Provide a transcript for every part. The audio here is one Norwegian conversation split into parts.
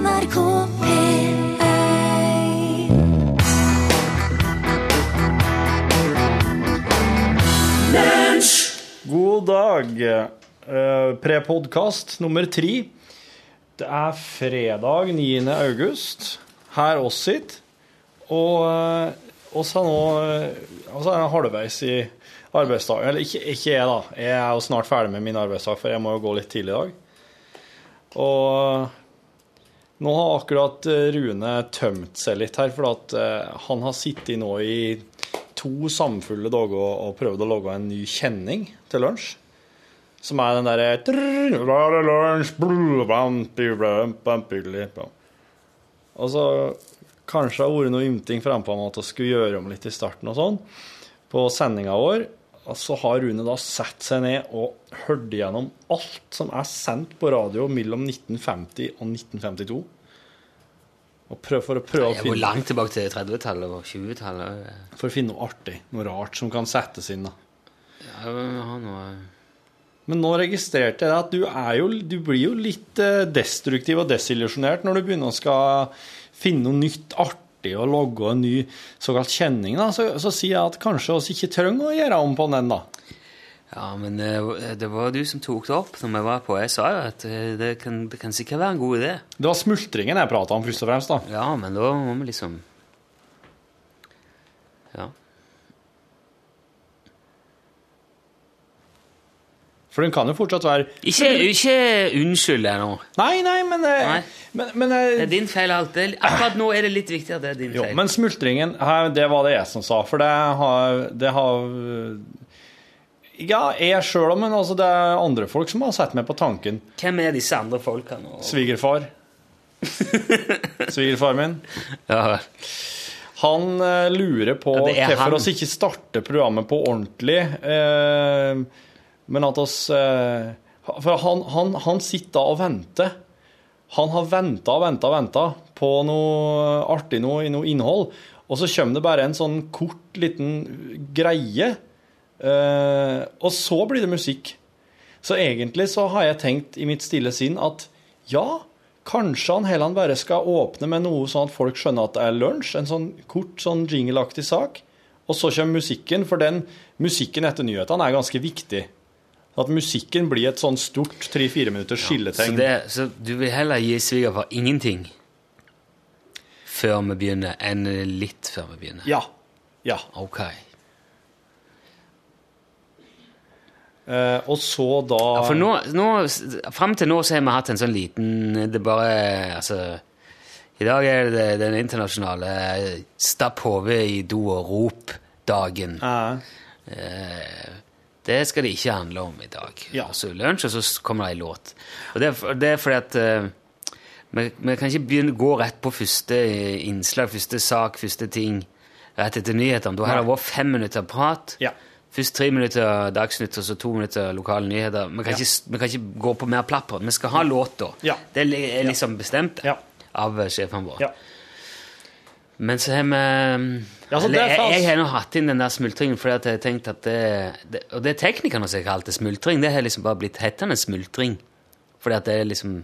NRK P1 God dag. Uh, Prepodkast nummer tre. Det er fredag 9. august her oss sitt. Og uh, oss er nå uh, oss er halvveis i arbeidsdagen. Eller ikke, ikke jeg, da. Jeg er jo snart ferdig med min arbeidsdag, for jeg må jo gå litt tidlig i dag. Og nå har akkurat Rune tømt seg litt her, for at han har sittet nå i to samfulle dager og, prøvd å lage en ny kjenning til lunsj. Som er den derre Og så kanskje har vært noe ymting frampå om at vi skulle gjøre om litt i starten og sånn på sendinga vår. Så har Rune da satt seg ned og hørt igjennom alt som er sendt på radio mellom 1950 og 1952. Og prøv, for å prøve å Jeg går finne, langt tilbake til 30-tallet og 20-tallet. for å finne noe artig, noe rart som kan settes inn. da. Ja, har noe... Men nå registrerte jeg at du, er jo, du blir jo litt eh, destruktiv og desillusjonert når du begynner å skal finne noe nytt artig og logge en ny såkalt kjenning. Da. Så, så sier jeg at kanskje oss ikke trenger å gjøre om på den, da. Ja, men eh, det var du som tok det opp når vi var på. Jeg sa jo at eh, det kan, det kan sikkert være en god idé. Det var smultringen jeg prata om, først og fremst. da. Ja, men da må vi liksom Ja. For den kan jo fortsatt være Ikke, ikke unnskyld deg nå. Nei, nei, men, eh, Nei. men, men eh, Det er din feil alt. Akkurat nå er det litt viktig at det er din Jo, feil. men smultringen, det var det jeg som sa, for det har, det har Ja, jeg sjøl òg, men altså, det er andre folk som har sett meg på tanken. Hvem er disse andre folkene? nå? Svigerfar. Svigerfar min. Ja, Han eh, lurer på Ja, hvorfor han. oss ikke starter programmet på ordentlig. Eh, men at oss eh, For han, han, han sitter og venter. Han har venta og venta og venta på noe artig noe, noe innhold. Og så kommer det bare en sånn kort, liten greie. Eh, og så blir det musikk. Så egentlig så har jeg tenkt i mitt stille sinn at ja, kanskje han heller bare skal åpne med noe sånn at folk skjønner at det er lunsj. En sånn kort, sånn jingleaktig sak. Og så kommer musikken, for den musikken etter nyhetene er ganske viktig. At musikken blir et sånn stort tre-fire minutters så, skilletegn. det, så du vil heller gi svigerfar ingenting før vi begynner, enn litt før vi begynner? Ja. Ja. Ok. Eh, og så da Ja, for nå, nå, Fram til nå så har vi hatt en sånn liten Det bare Altså I dag er det den internasjonale stapp hodet i do og rop-dagen. eh, Eh, det skal det ikke handle om i dag. Ja. Altså lunsj, og så kommer det ei låt. Og det, er- det er fordi at eh, vi, vi kan ikke begynne gå rett på første innslag, første sak, første ting rett etter nyhetene. Da har det vært fem minutter prat. Ja. Først tre minutter Dagsnytt og så to minutter lokale nyheter. Vi kan, Ja. ikke, vi kan ikke gå på mer plapper. Vi skal ha låta. Ja. Det er liksom bestemt av eh, sjefen vår. Ja. Men så har vi Ja, det er jeg, jeg har nå hatt inn den der smultringen fordi at jeg har tenkt at det, det Og det er teknikerne som har kalt det smultring. Det har liksom bare blitt hettende smultring. Fordi at det er liksom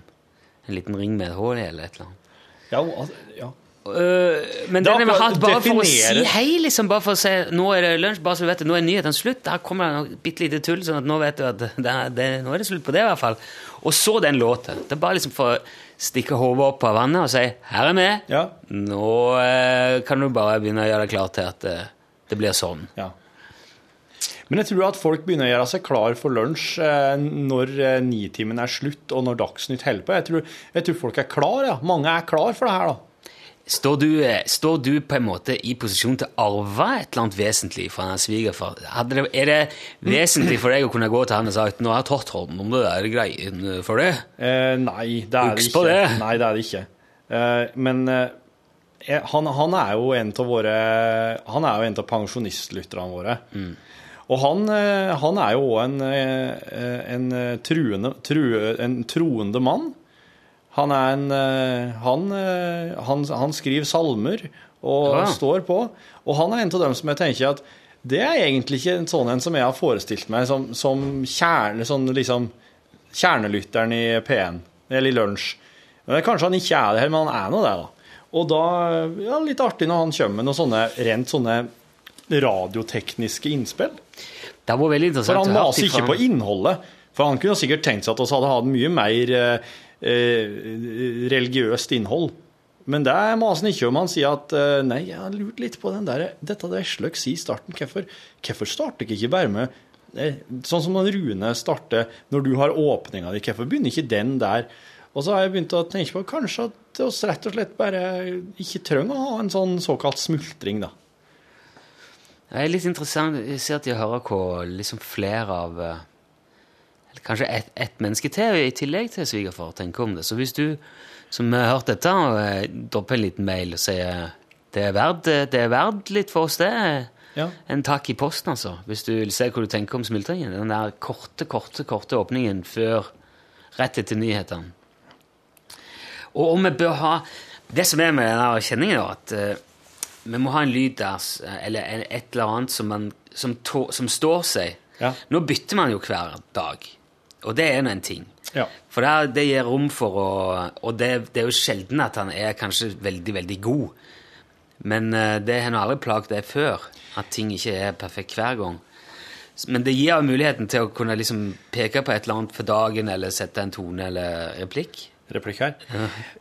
en liten ring med et hull i eller et eller annet. ja, altså, ja. Uh, men er den har vi hatt bare for å si hei, liksom. Bare for å si nå er det lunsj, bare så du vet det. Nå er nyhetene slutt. Der kommer det noe bitte lite tull, sånn at nå vet du at det, det, nå er det slutt på det, i hvert fall. Og så den låta. Det er bare liksom for å stikke hodet opp av vannet og si 'her er vi'. Ja. Nå eh, kan du bare begynne å gjøre deg klar til at det, det blir sånn. Ja. Men jeg tror at folk begynner å gjøre seg klar for lunsj eh, når eh, nitimen er slutt, og når Dagsnytt holder på. Jeg tror, jeg tror folk er klar, ja. Mange er klar for det her, da. Står du, eh, står du på en måte i posisjon til å arve et eller annet vesentlig fra svigerfar? Er det vesentlig for deg å kunne gå til han og si 'nå har jeg tatt hånd om det der greien for det'? Eh, nei, det er det ikke. på det. Nei, det er det ikke. Eh, men eh, han, han er jo en av våre Han er jo en av pensjonistlytterne våre. Og han, eh, han er jo òg en, eh, en, eh, truende, true, en troende mann. Han er en eh, Han, eh, han, han skriver salmer og Ja. står på. Og han er en av dem som jeg tenker at det er egentlig ikke en sånn en som jeg har forestilt meg som, som kjerne, sånn liksom kjernelytteren i P1, eller i lunsj. Men Kanskje han ikke er det men han er nå det, da. Og da ja, litt artig når han kommer med noen sånne rent sånne radiotekniske innspill. Det var veldig interessant. For han maser ikke på innholdet. For han kunne sikkert tenkt seg at vi hadde hatt mye mer eh, eh, religiøst innhold. Men det maser han ikke om. Han sier at eh, nei, jeg har lurt litt på den der Dette det Vesløk sier i starten. Hvorfor, hvorfor starter ikke bare med eh, Sånn som når Rune starter når du har åpninga di, hvorfor begynner ikke den der? Og så har jeg begynt å tenke på kanskje at oss rett og slett bare ikke trenger å ha en sånn såkalt smultring, da. Det er litt interessant jeg ser at jeg hører hva liksom flere av Kanskje ett et menneske til i tillegg til svigerfar tenker om det. Så hvis du som har hørt dette, eh, dropper en liten mail og sier det er verdt, det er verdt litt for oss, det. Ja. En takk i posten, altså. Hvis du vil se hva du tenker om smultringen. Den der korte, korte, korte åpningen før rett etter nyhetene. Og om vi bør ha Det som er med denne kjenningen, er at uh, vi må ha en lyd der, eller et eller annet som, man, som, to, som står seg. Ja. Nå bytter man jo hver dag, og det er nå en ting. Ja. For det, det gir rom for å Og det, det er jo sjelden at han er kanskje veldig, veldig god. Men eh, det har nå aldri plaget deg før, at ting ikke er perfekt hver gang. Men det gir jo muligheten til å kunne liksom peke på et eller annet for dagen, eller sette en tone eller replikk. replikk her.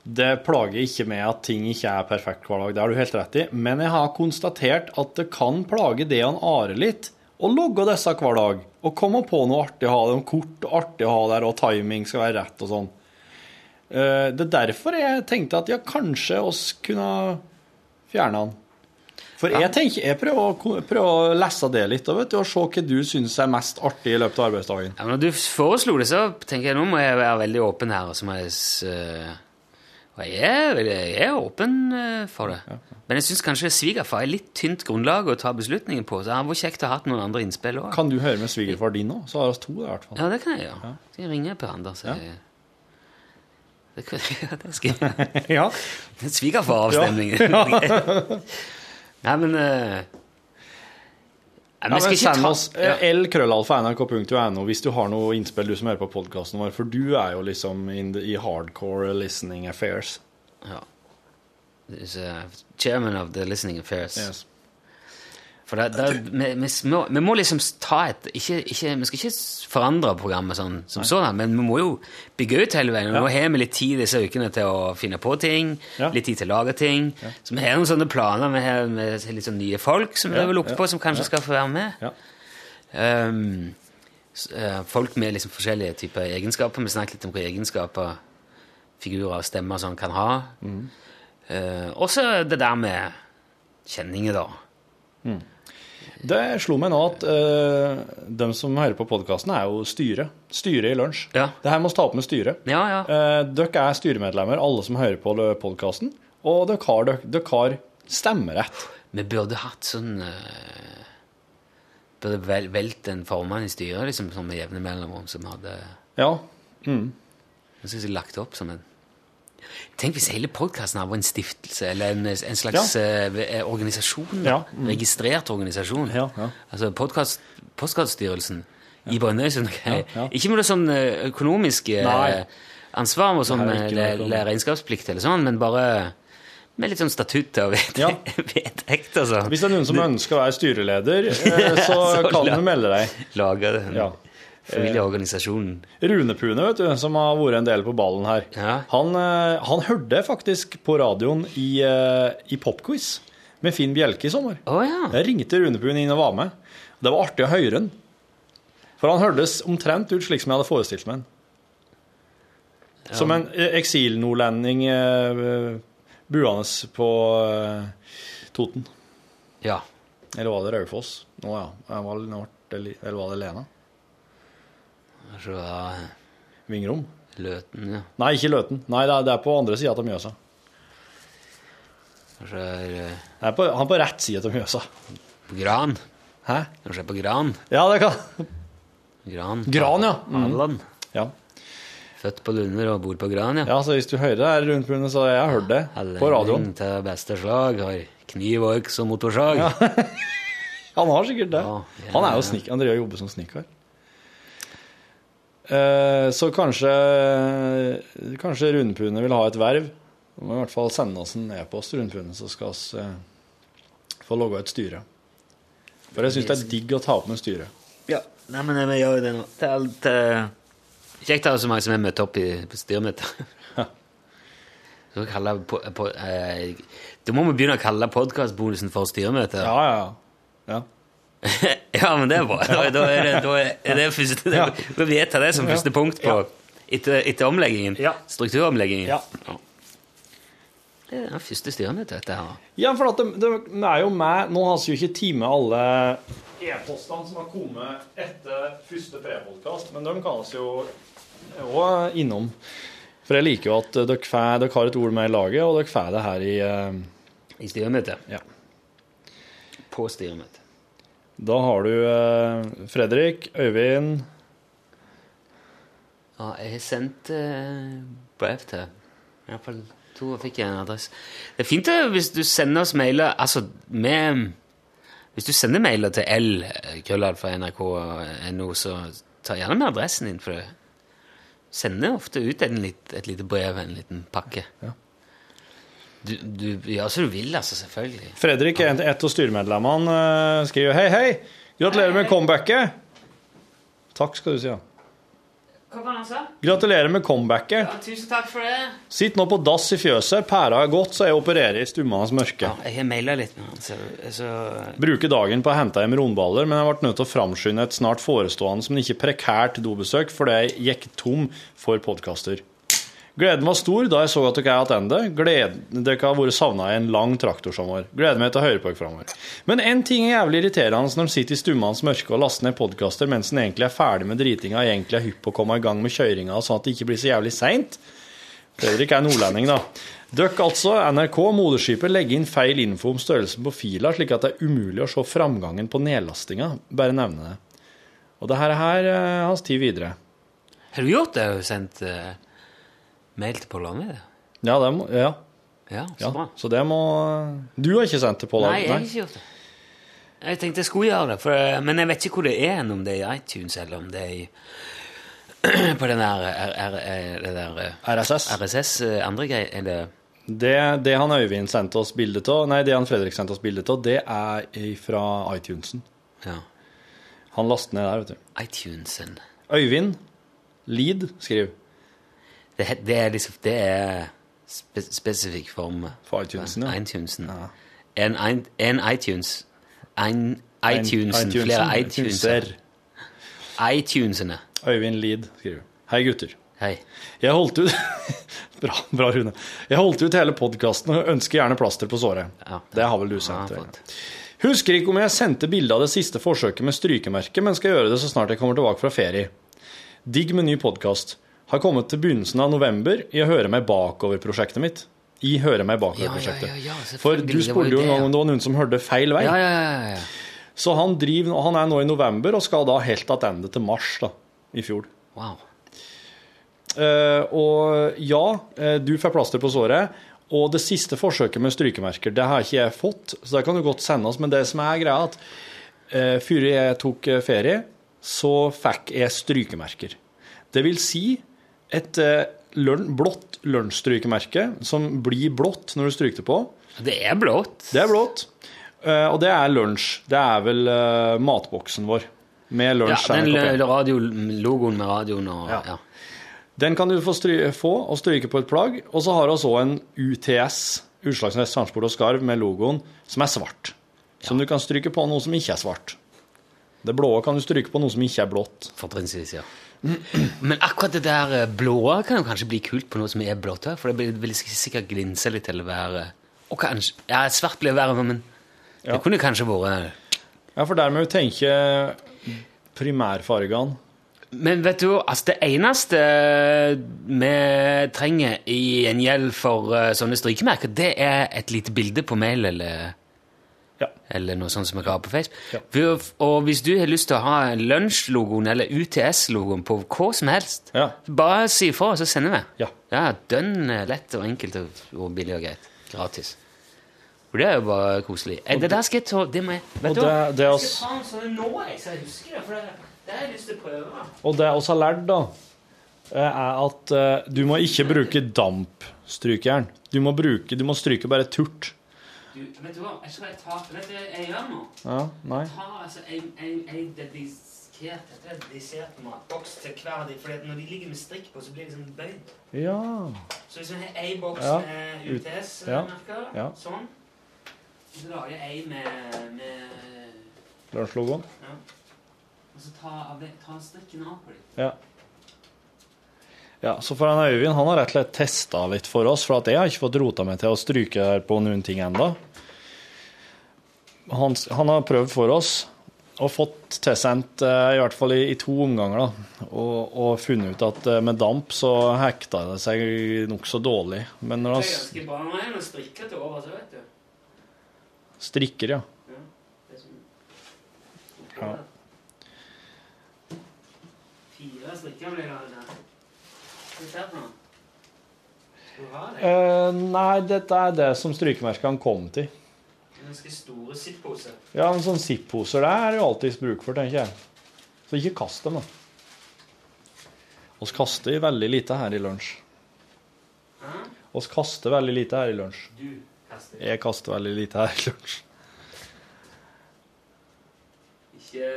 Det plager ikke meg at ting ikke er perfekt hver dag, det har du helt rett i. Men jeg har konstatert at det kan plage det han Are litt å logge disse hver dag. Og komme på noe artig å ha det, kort og artig å ha der, og timing skal være rett og sånn. Eh, Det er derfor jeg tenkte at ja, kanskje oss kunne fjerne han. For jeg tenker, jeg prøver å, prøver å lese det litt og, vet du, og se hva du syns er mest artig i løpet av arbeidsdagen. Ja, men når du foreslo det, så tenker jeg nå må jeg være veldig åpen her. Og så må jeg og jeg er, jeg er åpen øh, for det. Men jeg syns kanskje svigerfar er litt tynt grunnlag å ta beslutningen på. Så det var kjekt å ha hatt noen andre innspill òg. Kan du høre med svigerfar din nå? Så har vi to, i hvert fall. Ja, det kan jeg gjøre. Skal jeg ringe Per Anders? Ja. jeg- Det, kan- ja, det skal jeg Ja. Svigerfaravstemning. Nei, men øh, Nei, Ja, men send ta- oss ja. eh, lkrøllalfa.nrk.no hvis du har noe innspill, du som hører på podkasten vår, for du er jo liksom the, i hardcore listening affairs. Ja. Is, uh, chairman of the listening affairs. Yes. For det, det, vi, vi, må, vi må liksom ta et ikke, ikke, Vi skal ikke forandre programmet sånn, som sånn, men vi må jo bygge ut hele veien. Ja. Nå har vi litt tid disse ukene til å finne på ting, Ja. litt tid til å lage ting. Så vi har noen sånne planer. Vi har med litt sånn nye folk som vi Ja, vil lukte ja, på, som kanskje skal få være med. Ja. Um, eh, folk med liksom forskjellige typer egenskaper. Vi snakket litt om hva egenskaper figurer og stemmer sånn kan ha. Mm. Uh, også det der med kjenninger, da. Det slo meg nå at uh, de som hører på podkasten, er jo styret. Styret i lunsj. Ja. Det her må ta opp med styret. Ja, ja. Uh, dere er styremedlemmer, alle som hører på podkasten, og dere har, dere, dere har stemmerett. Vi burde hatt sånn uh, Burde vel, velt en formann i styret liksom, med jevne mellomrom som hadde Ja. Jeg synes jeg lagt opp som en Tenk hvis hele podkasten var en stiftelse eller en, en slags eh, organisasjon. Ja, mm. Registrert organisasjon. Ja, ja. Altså podcast, Postkassstyrelsen i Brønnøysund. Ja. Ikke med det sånn eh, økonomisk eh, Nei. ansvar og sånn Det eh, le- regnskapsplikt eller sånn, men bare med litt sånn statutt og vedtekt, Ja. Vedtekt, sånn. Hvis det er noen som ønsker å være styreleder, eh, så Så kan du melde deg. Lager den Ja. Familieorganisasjonen. Rune Pune, vet du, som har vært en del på ballen her, Ja. han, eh, han hørte faktisk på radioen i, eh, i Popquiz med Finn Bjelke i sommer. Oh, ja. Jeg ringte Rune Pune inn og var med. Det var artig å høre han. For han hørtes omtrent ut slik som jeg hadde forestilt meg han. Som en eh, eksilnordlending eh, buende på eh, Toten. ja. Eller var det Raufoss? Nå ja. Eller var det Lena? Var Vingrom? Løten, ja. Nei, ikke Løten. Nei, det er, det er på andre sida av Mjøsa. Kanskje er det Det er på, han er på rett side av Mjøsa. på Gran. Hæ? Kanskje er på Gran. Ja, det kan Gran, Gran, ja. Mm. Hadeland. Ja. Født på Lunder og bor på Gran, ja. ja, så hvis du hører det her rundt munnen, så jeg har hørt det på radioen. Til beste slag, har kniv og øks og motorsag. Han har sikkert det. Ja, ja, Han er jo ja. snik, han driver og jobber som snekker. Eh, så kanskje, kanskje Rundpune vil ha et verv. Du må i hvert fall sende oss en e-post, Rundpune, så skal vi eh, få logga et styre. For jeg syns det er digg å ta opp med styret. Ja. Nei, men vi gjør jo det nå. Det er alt uh, Kjekt å ha så mange som er møtt opp i, på styremøtet. Ja. Så kalle på, på, eh, Da må vi begynne å kalle podkastbonusen for styremøte. Ja, ja, ja. ja. men det er bra. Da, da er det, da er det første det, Ja. Vi vedtar det som første punkt på etter, etter omleggingen. Ja. Strukturomleggingen. Ja. Det er den første styremøtet, dette her. Ja, for at det, det er jo meg Nå har vi jo ikke time alle e-postene som har kommet etter første prepodkast, men de kan vi jo òg innom. For jeg liker jo at dere, får, dere har et ord med i laget, og dere får det her i uh... I styremøtet. Ja. På styremøtet. Da har du eh, Fredrik, Øyvind Ja, jeg har sendt eh, brev til Iallfall to fikk jeg en adresse. Det er fint eh, hvis du sender oss mailer Altså vi Hvis du sender mailer til L, krøllalfa nrk.no, så ta gjerne med adressen din, for det sender ofte ut en litt, et lite brev, en liten pakke. Ja. Du, du gjør som du vil, altså, selvfølgelig. Fredrik, en- et av styremedlemmene, eh, skriver Hei, hei! Gratulerer med comebacket! Takk skal du si. ja. Det? Gratulerer med comebacket. Ja, tusen takk for det. Sitt nå på dass i fjøset. Pæra er godt, så jeg opererer i stummenes mørke. Ja, jeg har maila litt med han, så, så Bruker dagen på å hente hjem rundballer, men jeg ble nødt til å framskynde et snart forestående, men ikke prekært dobesøk fordi jeg gikk tom for podkaster. Gleden var stor da jeg så at dere er tilbake. Dere har vært savna i en lang traktorsommer. Gleder meg til å høre på dere framover. Men én ting er jævlig irriterende når en sitter i stummende mørke og laster ned podkaster mens en egentlig er ferdig med dritinga og egentlig er hypp på å komme i gang med kjøringa, sånn at det ikke blir så jævlig seint. Fredrik er nordlending, da. Dere, altså, NRK, moderskipet, legger inn feil info om størrelsen på fila, slik at det er umulig å se framgangen på nedlastinga. Bare nevne det. Og det her, er hans tid videre. Har du gjort det? Har du sendt eh, mail til Pål Arne? Ja, det må, ja, Ja, så ja. bra. Så det må Du har ikke sendt det på Nei, jeg har ikke gjort det. Jeg tenkte jeg skulle gjøre det, for, eh, men jeg vet ikke hvor det er, om det er i iTunes eller om det er i på den der, er, er, R, det der eh, RSS. RSS eh, andre greier Eller Det, det han Øyvind sendte oss bilde av, nei, det han Fredrik sendte oss bilde av, det er fra iTunesen. ja, Han laster ned der, vet du. iTunesen. Øyvind Lid skriver Det, det er liksom Det er spe, spesifikk form For iTunesen, ja. iTunesen. En, en, en iTunes. En iTunesen. Flere iTuneser. iTunesene. Øyvind Lid skriver. Hei, gutter. Hei. Jeg holdt ut Bra, bra, Rune. Jeg holdt ut hele podkasten og ønsker gjerne plaster på såret. Ja. Det har vel du Ja, sendt? Ja, Husker ikke om jeg sendte bilde av det siste forsøket med strykemerke, men skal gjøre det så snart jeg kommer tilbake fra ferie. Digg med ny podkast. Har kommet til begynnelsen av november i å høre meg bakover-prosjektet mitt. I Høre meg bakover-prosjektet. ja, ja, For du spurte jo en gang om det var noen som hørte feil vei. Ja, ja, ja, ja. Så han, driver, han er nå i november og skal da helt tilbake til mars da, i fjor. Wow. Uh, og ja, eh, du får plaster på såret. Og det siste forsøket med strykemerker, det har ikke jeg fått, så det kan du godt sende oss. Men det som er greia, at uh, før jeg tok eh, ferie, så fikk jeg strykemerker. Det vil si et løn, blått lunsjstrykemerke som blir blått når du stryker det på. Det er blått. Det er blått. Eh, og det er lunsj. Det er vel eh, matboksen vår. Med Ja, lunsj. den NKP. radio, logoen med radioen og Ja. ja. Den kan du få, stry få og stryke på et plagg. Og så har vi også en UTS, Utslagsnes Transport og Skarv, med logoen, som er svart. Som du kan stryke på noe som ikke er svart. Det blå kan du stryke på noe som ikke er blått. Fortrinnsvis, ja. Men akkurat det der eh, blå kan jo kanskje bli kult på noe som er blått òg, for det vil- sikkert glinse litt eller være Og kanskje Ja, svart blir verre, men det kunne kanskje vært Ja, for der må vi tenke primærfargene. Men vet du, altså det eneste vi trenger i gjengjeld for eh, sånne strykemerker, det er et lite bilde på mail eller, Ja. eller noe sånt som vi har på Facebook. Ja. Og hvis du har lyst til å ha lunsjlogoen eller UTS-logoen på hva som helst, Ja. bare si ifra, så sender vi. Ja. Ja, dønn eh, lett og enkelt og, og billig og greit. Gratis. Og det er jo bare koselig. Og Det der skal jeg ta Det må jeg Vet du hva? Jeg skal ta en sånn nå, jeg, så jeg husker det. For det Det har jeg lyst til å prøve. Og det vi har lært, da, eh, er at eh, du må ikke bruke dampstrykejern. Du må, bruke, du må stryke bare turt. Du, vet du hva? Jeg tror jeg tar Vet du hva jeg gjør nå? Ja, nei. Jeg tar altså en, en, en dedikert, dedikert matboks til hver av de, for når de ligger med strikk på, så blir de sånn bøyd. Ja. Så hvis jeg har ei boks Ja. med UTS-merker, Ja. sånn, så lager jeg ei med, med Lunsjlogoen. ja. Og så tar ta strikken av på dem. Ja. Ja, så for han Øyvind han har rett og slett testa litt for oss, for at jeg har ikke fått rota meg til å stryke her på noen ting enda. Han, han har prøvd for oss og fått tilsendt, eh, i hvert fall i, i to omganger, da, og, og funnet ut at eh, med damp så hekta det seg nokså dårlig. Men når han er er strikker til over, så vet du. strikker, ja. Ja, sånn. Ja. Fire strikker blir det det det? Eh, nei, dette er det som strykemerkene kom til. Ganske store sippose. Ja, men sånn Zipp-poser der er jo alltids bruk for, tenker jeg. Så ikke kast dem, da. Oss kaster veldig lite her i lunsj. Hæ? Oss kaster veldig lite her i lunsj. Du kaster. Jeg kaster veldig lite her i lunsj. Ikke,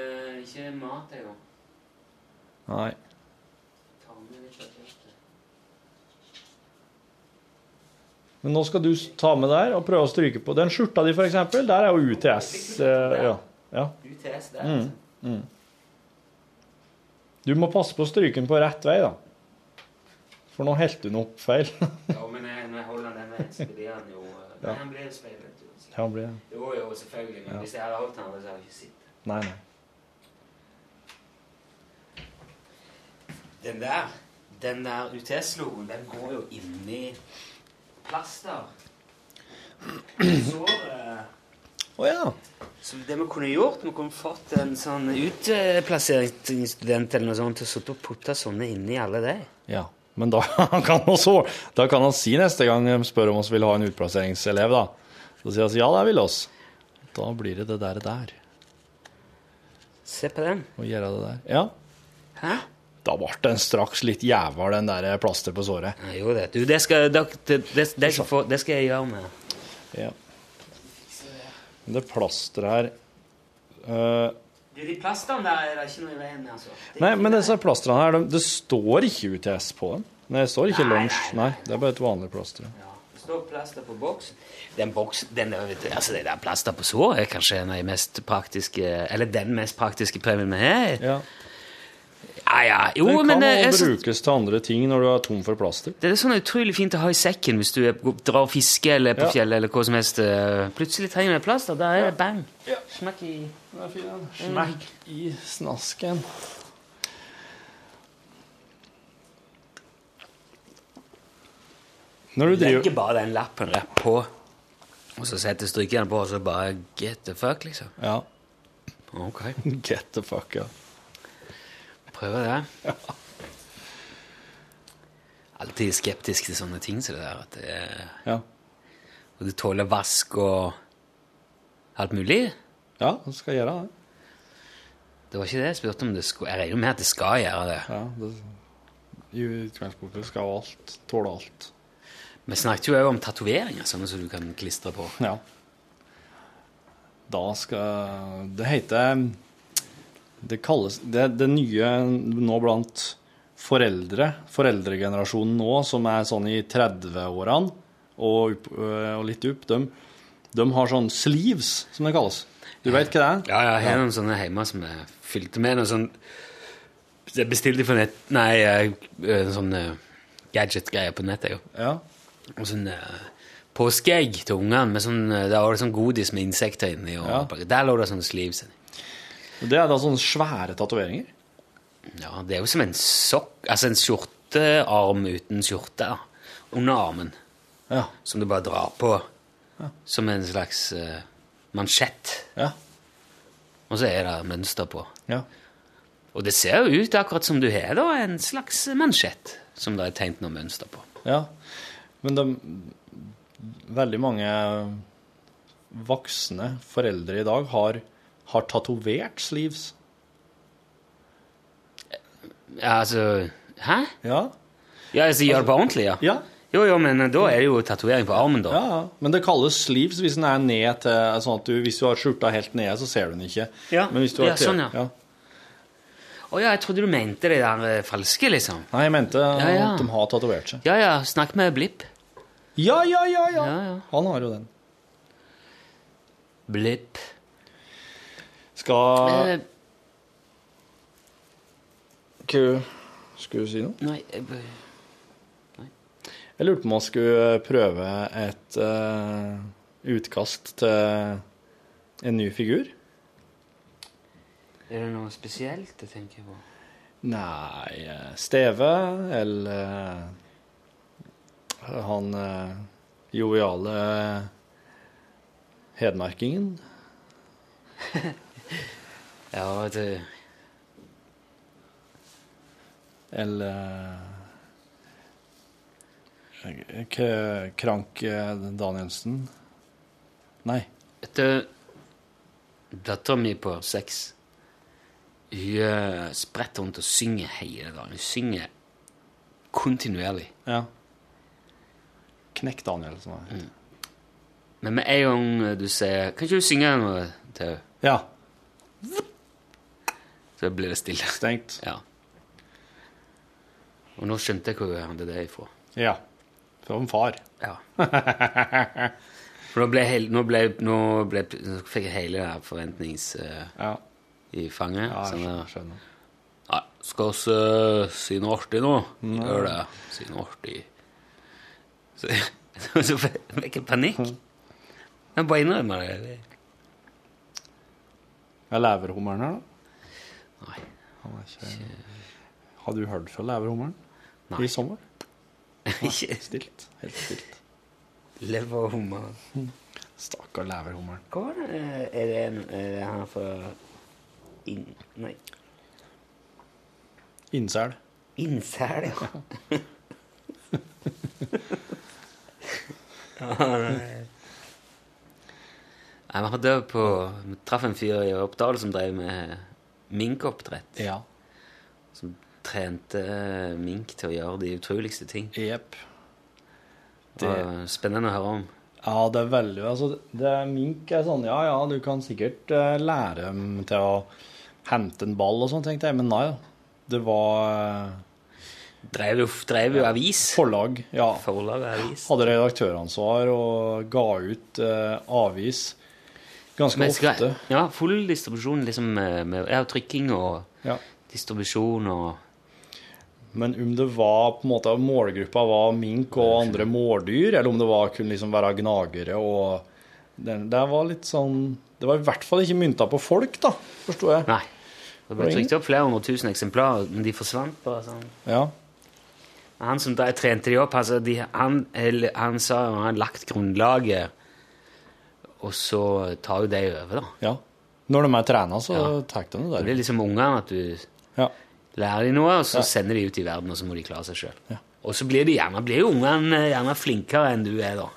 ikke mat, da. Nei. Ta med litt av det. Men nå skal du ta med der og prøve å stryke på. Den skjorta di, eksempel, der er jo UTS. Eh, ja. ja. UTS der, Mm. altså. Du må passe på å stryke den på rett vei, da. For nå helte du den opp feil. Ja, men når jeg holder den veien, så blir han jo eh, Nei, han blir speil, vet du. Ja, blir det. Jo, jo, selvfølgelig. Men Ja. hvis jeg hadde holdt den, så hadde jeg ikke sett. Nei, nei. Den der, den der UTS-logoen, den går jo inni plaster. Så, Oh, ja. så det vi kunne gjort, vi kunne fått en sånn utplasseringsstudent eller noe sånt til å sitte og putte sånne inni alle de. Ja, men da kan, han da kan han si neste gang de spør om oss vil ha en utplasseringselev, da. Så sier han ja, det vil oss. Da blir det det der der. Se på den. Og gjøre det der. Ja. Hæ? Da ble den straks litt jævla, den der plaster på såret. Ja, jo, det. Du, det skal, det, det, det, skal få, det skal jeg gjøre med. Ja. Det plasteret her uh, de plastene der er det ikke noe i veien med, altså. Det Nei, men disse plastrene her, de, det står ikke UTS på dem. Nei, det står ikke Nei, lunsj. nei, Nei, det er bare et vanlig plaster. Ja, det står plaster på boks. Den boks, den vet du, altså det der plaster på sår er kanskje en av de mest praktiske Eller den mest praktiske premien vi har. Ja. Ja, ja. Jo, Den kan er, også så, brukes til andre ting når du er tom for plaster. det er sånn utrolig fint å ha i sekken hvis du er, drar og fisker eller på Ja. fjellet eller hva som helst. eh, Plutselig trenger du plaster. Da er det bang. Ja. Smekk i fin, Smekk i snasken. Når du driver Legger bare den lappen rett på, og så setter strykejern på, og så bare get the fuck, liksom. Ja. Ok. Get the fuck, ja. Prøver det. Alltid skeptisk til sånne ting som det der. At det, er- Ja, og du tåler vask og alt mulig. ja du skal gjøre det. Det var ikke det jeg spurte om det skulle Jeg regner med at det skal gjøre det. Ja, det I utgangspunktet skal alt tåle alt. Vi snakket jo òg om tatoveringer, sånne som du kan klistre på. Ja. Da skal Det heter Det kalles Det, det nye nå blant foreldre, foreldregenerasjonen nå, som er sånn i 30-årene og, øh, og litt opp, de, de har sånn sleeves, som det kalles. Du vet hva det er? Ja, jeg har noen sånne hjemme som jeg fylte med noe sånn Jeg bestilte for nett... Nei, eh, en sånn eh, gadget-greier på nettet, jo. Ja. Og sånn eh, påskeegg til ungene. Med sånn, det var det sånn godis med insekter inni. Og Ja. Der lå det sånne sleeves. inni. Det er da sånne svære tatoveringer. Ja, det er jo som en sokk Altså en skjortearm uten skjorte under armen. Ja. Som du bare drar på som en slags uh, mansjett. Ja. Og så er det mønster på. Ja. Og det ser jo ut akkurat som du har da, en slags mansjett som det er tegnet noe mønster på. Ja, men de, veldig mange voksne foreldre i dag har, har tatovert sleeves. Ja, altså Hæ? Ja. Ja, altså gjør det på ordentlig, ja? Ja. Jo, jo, men da er det jo tatovering på armen, da. Ja, ja. Men det kalles sleeves hvis den er ned til sånn at du, Hvis du har skjorta helt nede, så ser du den ikke. Ja. Men hvis du har Ja, sånn, ja. Å ja, jeg trodde du mente det der eh, falske, liksom. Nei, jeg mente ja. at de har tatovert seg. Ja ja, snakk med Blipp. Ja, ja, ja, ja! Ja, ja. Han har jo den. Blipp. Skal Eh, Skulle du si noe? nei jeg b- Jeg lurte på om man skulle prøve et uh, utkast til en ny figur. Er det noe spesielt jeg tenker på? Nei eh, Steve eller eh, han uh, joviale hedmarkingen. Ja, det Eller eh, K- Krank eh, Danielsen. Nei. Etter dattera mi på seks Hun eh, spretter rundt og synger hele dagen. Hun synger kontinuerlig. Ja. Knekk Danielsen. Mm. Men med en gang du sier Kan ikke du synge noe til henne? Ja. Så ble det stille. Stengt. Ja. Og nå skjønte jeg hvor jeg hadde det ifra. Ja. Fra en far. Ja. For nå ble, hele, nå ble, nå ble nå fikk jeg hele det forventnings Uh, Ja. i fanget. ja jeg der, skjønner. Nei, skal vi uh, si noe artig nå? Gjør det. Si noe artig. Så, så fikk jeg panikk. Jeg bare innrømmer det. Er leverhummeren her, da? Nei. Han er ikke... Har du hørt fra leverhummeren Nei. i sommer? Ikke Stilt. Helt stilt. Leverhummeren. Stakkar leverhummeren. Hva var det? Er det, en, er det her for In... Nei. Innsel. Innsel, ja. Ja, nei. Nei, var hadde på Vi traff en fyr i Oppdal som drev med minkoppdrett. Ja. Som trente mink til å gjøre de utroligste ting. Jepp. Det var spennende å høre om. Ja, det er veldig altså, det, Mink er sånn Ja, ja, du kan sikkert uh, lære dem til å hente en ball og sånn, tenkte jeg. Men nei. Det var uh, Drev jo, drev jo avis. forlag. Ja. Forlag avis. Hadde redaktøransvar og ga ut uh, avis ganske Men skal- ofte. Ja, full distribusjon liksom med, med ja, trykking og Ja. distribusjon og Men om det var på en måte målgruppa var mink og andre mårdyr, eller om det var kunne liksom være gnagere og det, det var litt sånn Det var i hvert fall ikke mynta på folk, da, forsto jeg. Nei. Det ble trykt opp flere hundre tusen eksemplarer, men de forsvant bare sånn. Ja. Han som trente de opp, altså, de, han, eller, han sa han hadde lagt grunnlaget, og så tar jo de over, da. ja. Når de er trena, så Ja. tar de det Det der. blir liksom ungene at du Ja. lærer dem noe, og så Ja. sender de ut i verden, og så må de klare seg sjøl. Ja. Og så blir gjerne, blir jo ungene gjerne flinkere enn du er, da.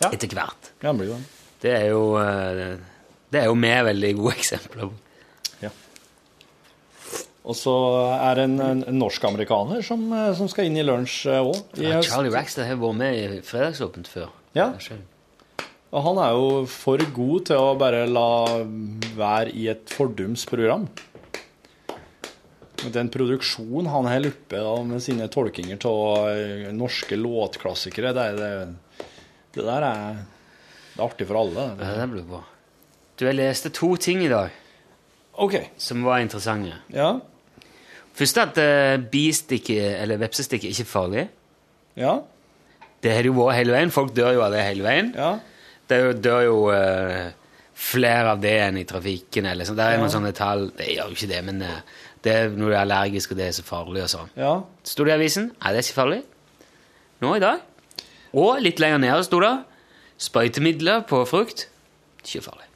Ja. Etter hvert. ja, det blir jo det. Det er jo eh, Det er jo vi veldig gode eksempler på. Ja. Og så er det en, en, norsk-amerikaner som, eh, som skal inn i lunsj òg. Ja, Charlie Rackstead har vært med i Fredagsåpent før. Ja. Og han er jo for god til å bare la være i et fordumsprogram. Den produksjonen han har oppe da, med sine tolkinger av eh, norske låtklassikere, det, det, det der er, det er artig for alle. Det. det blir bra. Du, jeg leste to ting i dag OK. som var interessante. Ja. Først at uh, bistikke, eller vepsestikket, ikke er farlig. Ja. Det har det jo vært hele veien. Folk dør jo av det hele veien. Ja. Det dør jo uh, flere av det enn i trafikken. Eller sånn. Det er noen sånne tall. Det gjør jo ikke det, men uh, det er når du er allergisk, og det er så farlig og sånn. Ja. Sto det i avisen? Nei, det er ikke farlig. Nå i dag. Og litt lenger nede sto det sprøytemidler på frukt. Ikke farlig.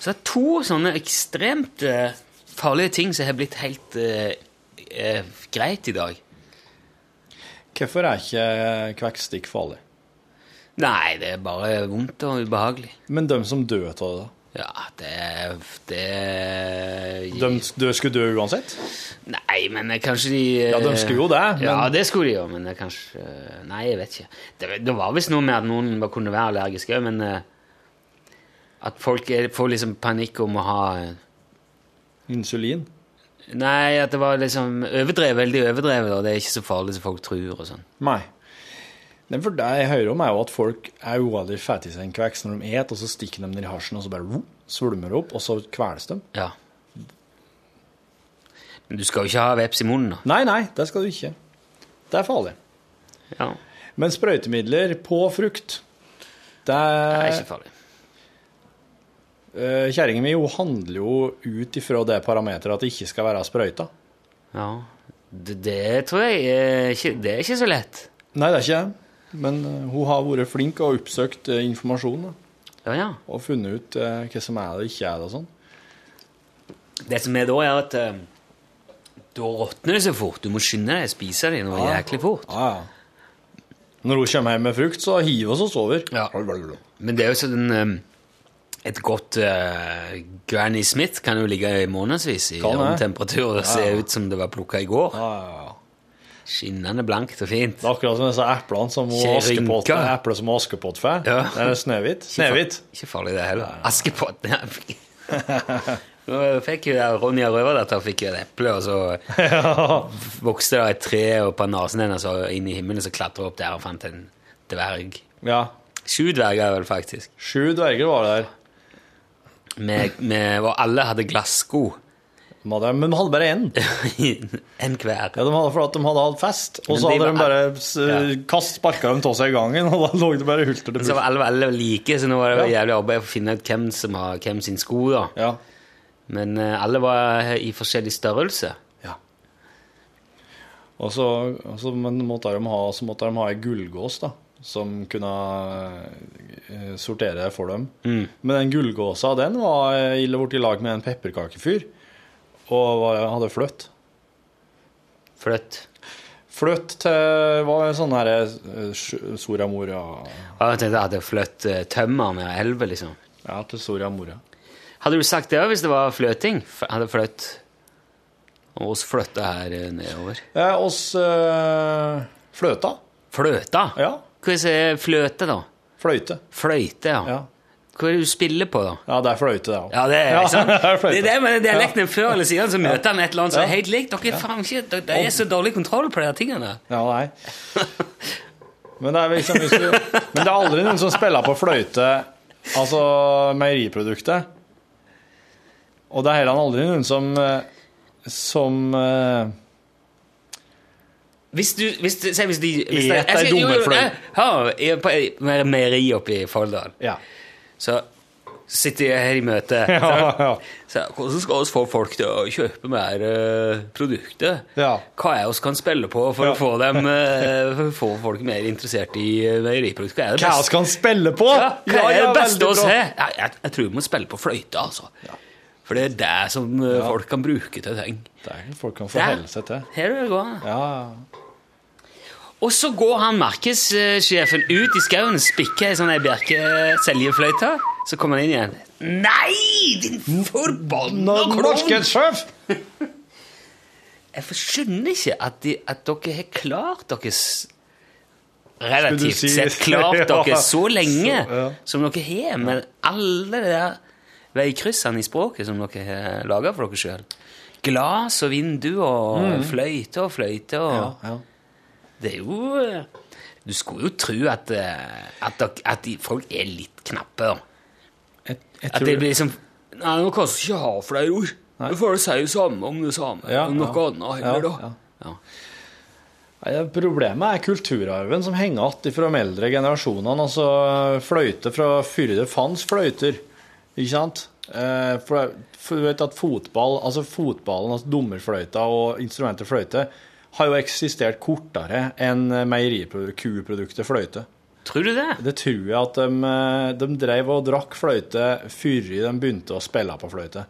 Så det er to sånne ekstremt uh, farlige ting som har blitt helt uh, uh, greit i dag. Hvorfor er ikke kvekkstikk farlig? Nei, det er bare vondt og ubehagelig. Men de som dør av det, da? Ja, det Det De, de skulle dø uansett? Nei, men kanskje de Ja, de skulle jo det, men- Ja, det skulle de jo, men kanskje Nei, jeg vet ikke. Det, det var visst noe med at noen bare kunne være allergiske òg, men eh, at folk er, får liksom panikk om å ha eh, Insulin? Nei, at det var liksom overdrevet, veldig overdrevet, og det er ikke så farlig som folk tror og sånn. Nei. Men for det jeg hører om, er jo at folk er ualig fett i seg en kveks når de et, og så stikker de den i hasjen, og så bare svulmer de opp, og så kveles de. Ja. Men du skal jo ikke ha veps i munnen, da. Nei, nei, det skal du ikke. Det er farlig. Ja, Men sprøytemidler på frukt, det det er er ikke farlig. uh, Kjerringa mi handler jo ut ifra det parameteret at det ikke skal være sprøyta. Ja. Det, det tror jeg er ikke, Det er ikke så lett. Nei, det er ikke det. Men eh, hun har vært flink og oppsøkt eh, informasjon Ja, ja. og funnet ut eh, hva som er det og ikke er det og sånn. Det som er da, er at da råtner det så fort. Du må skynde deg å spise det noe jæklig fort. Ja, ja. Når hun kommer hjem med frukt, så hiver vi oss over. Ja. Men det er jo sånn Et godt uh, Granny Smith kan jo ligge i månedsvis i Kan det. romtemperatur og se ut som det var plukka i går. Ja, ja, ja. Skinnende blankt og fint. Det er akkurat som disse eplene som Ikke Askepott, epler som Askepott får. Ja. Det er Snehvit. Snehvit. Ikke farlig, det heller. Askepott. ja. Nå fikk jo Ronja Røverdatter fikk jo et eple, og så vokste det et tre opp av nesen hennes og inn i himmelen, så klatra opp der og fant en dverg. Ja. Sju dverger, vel, faktisk. Sju dverger var det der. Med, med, og alle hadde glassko. De hadde, men de hadde bare én. en hver. Ja, de hadde for at de hadde hatt fest, og så hadde de var- bare Ja. kast sparka dem av seg i gangen, og da lå det bare hulter til Så var alle, alle like, så nå var det Ja. jævlig arbeid for å finne ut hvem som har hvem sin sko. da. Ja. Men eh, alle var i forskjellig størrelse. ja. Og så, og så men måtte de ha, så måtte de ha ei gullgås, da, som kunne eh, sortere for dem. Mm. Men den gullgåsa, den var eh, ille borti lag med en pepperkakefyr, og hadde fløtt. Fløtt. Fløtt til var sånn her eh, Soria Moria Jeg tenkte jeg hadde fløtt tømmerne tømmer med elver, liksom. Ja, til Soria Moria. Hadde du sagt det hvis det var fløting? Hadde fløtt Og oss fløtta her eh, nedover. Ja, oss øh, fløta. Fløta? Ja. Hva er fløte, da? Fløyte. Fløyte, ja. Ja. Hva er det du spiller på, da? ja, det er fløyte, det òg. Ja, det er, ikke sant? det er. Det er det med dialekten før eller siden, så møter han et eller annet som er helt likt. Dere er faen ikke Det er så dårlig kontroll på de tingene. Ja, nei. Men det er liksom Men det er aldri noen som spiller på fløyte, altså meieriproduktet. Og det er heller aldri noen som eh, som eh, Hvis du hvis, du- Se hvis de hvis Et det- jeg dummerfløy. jeg har- jeg er på et meieri oppe i Folldal. Ja. Så sitter jeg her i møte. Ja, ja. Så, hvordan skal vi få folk til å kjøpe mer uh, produkter? Ja. Hva er det vi kan spille på for Ja. å få dem uh, for å få folk mer interessert i uh, meieriprodukter? Hva er det skal han spille på? Ja, hva er det beste å se? Jeg, jeg, jeg tror vi må spille på fløyte, altså. For det er det som eh, folk kan bruke til ting. Det er folk kan forholde seg til. Her er det går. Ja, Og så går han markedssjefen ut i skauen, spikker ei sånn bjerkeseljefløyte. bjerke seljefløyte. Så kommer han inn igjen. Nei, din forbanna klovn! Jeg skjønner ikke at, de, at dere har klart dere Relativt si- sett klart dere så lenge så, ja. som dere har, med alle de der veikryssene i språket som dere har laga for dere sjøl. Glass og vindu og fløyte og fløyte og Mm. Ja, ja. Det er jo eh, Du skulle jo tro at, eh, at, at folk er litt knappe. Jeg, jeg At det blir liksom Nei, nå kan vi ikke ha flere ord. Du får si det samme om det samme. Ja, om noe ja. annet heller, da. ja. Problemet er kulturarven som henger igjen fra de eldre generasjonene. Altså fløyte fra før det fantes fløyter, ikke sant? Eh, For, for du vet at fotball, altså fotballen, altså dommerfløyta og instrumentet fløyte, har jo eksistert kortere enn meieriproduktet fløyte. Tror du det? Det tror jeg at de, eh, de drev og drakk fløyte før de begynte å spille på fløyte.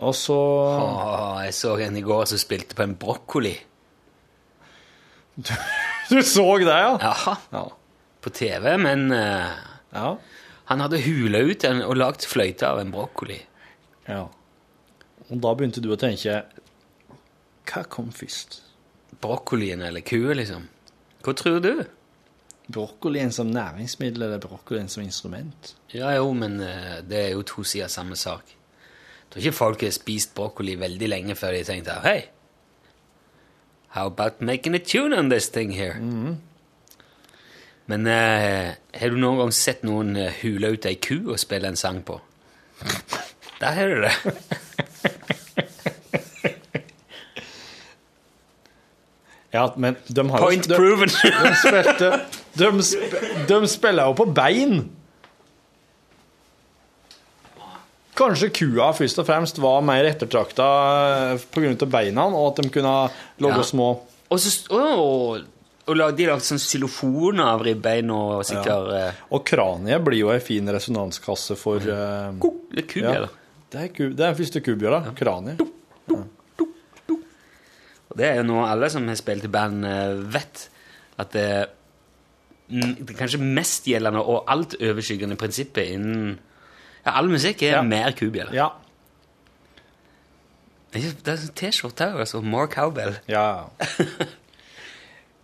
Og så Åh, jeg så en i går som spilte på en brokkoli. Du så det, ja? ja? Ja. På TV, men uh, ja. Han hadde hula ut en, og lagd fløyte av en brokkoli. Ja. Og da begynte du å tenke Hva kom først? Brokkolien eller kua, liksom. Hva tror du? Brokkolien som næringsmiddel eller brokkolien som instrument? Ja, jo, men eh, det er jo to sider av samme sak. Jeg tror ikke folk har spist brokkoli veldig lenge før de tenkte Hei, how about making a tune on this thing here? Men eh, har du noen gang sett noen uh, hule ut ei ku og spille en sang på? Der har du det. Ja, men de har Point jo de, proven. de, spilte, de, de spiller jo på bein. Kanskje kua først og fremst var mer ettertrakta pga. beina, og at de kunne lage Ja. små og så å, og lag- de lagde sånn xylofoner av ribbein og sikkert ja. Og kraniet blir jo ei fin resonanskasse for eh, Det er ku, ja. Det er, ku, det er første Ja Kraniet. Og det er jo noe alle som har spilt i band, eh, vet. At det, det kanskje mest gjeldende og alt overskyggende prinsippet innen ja, all musikk er Ja. mer kubjell. Ja. Det er sånn T-skjorte òg, altså. More cowbell. Ja.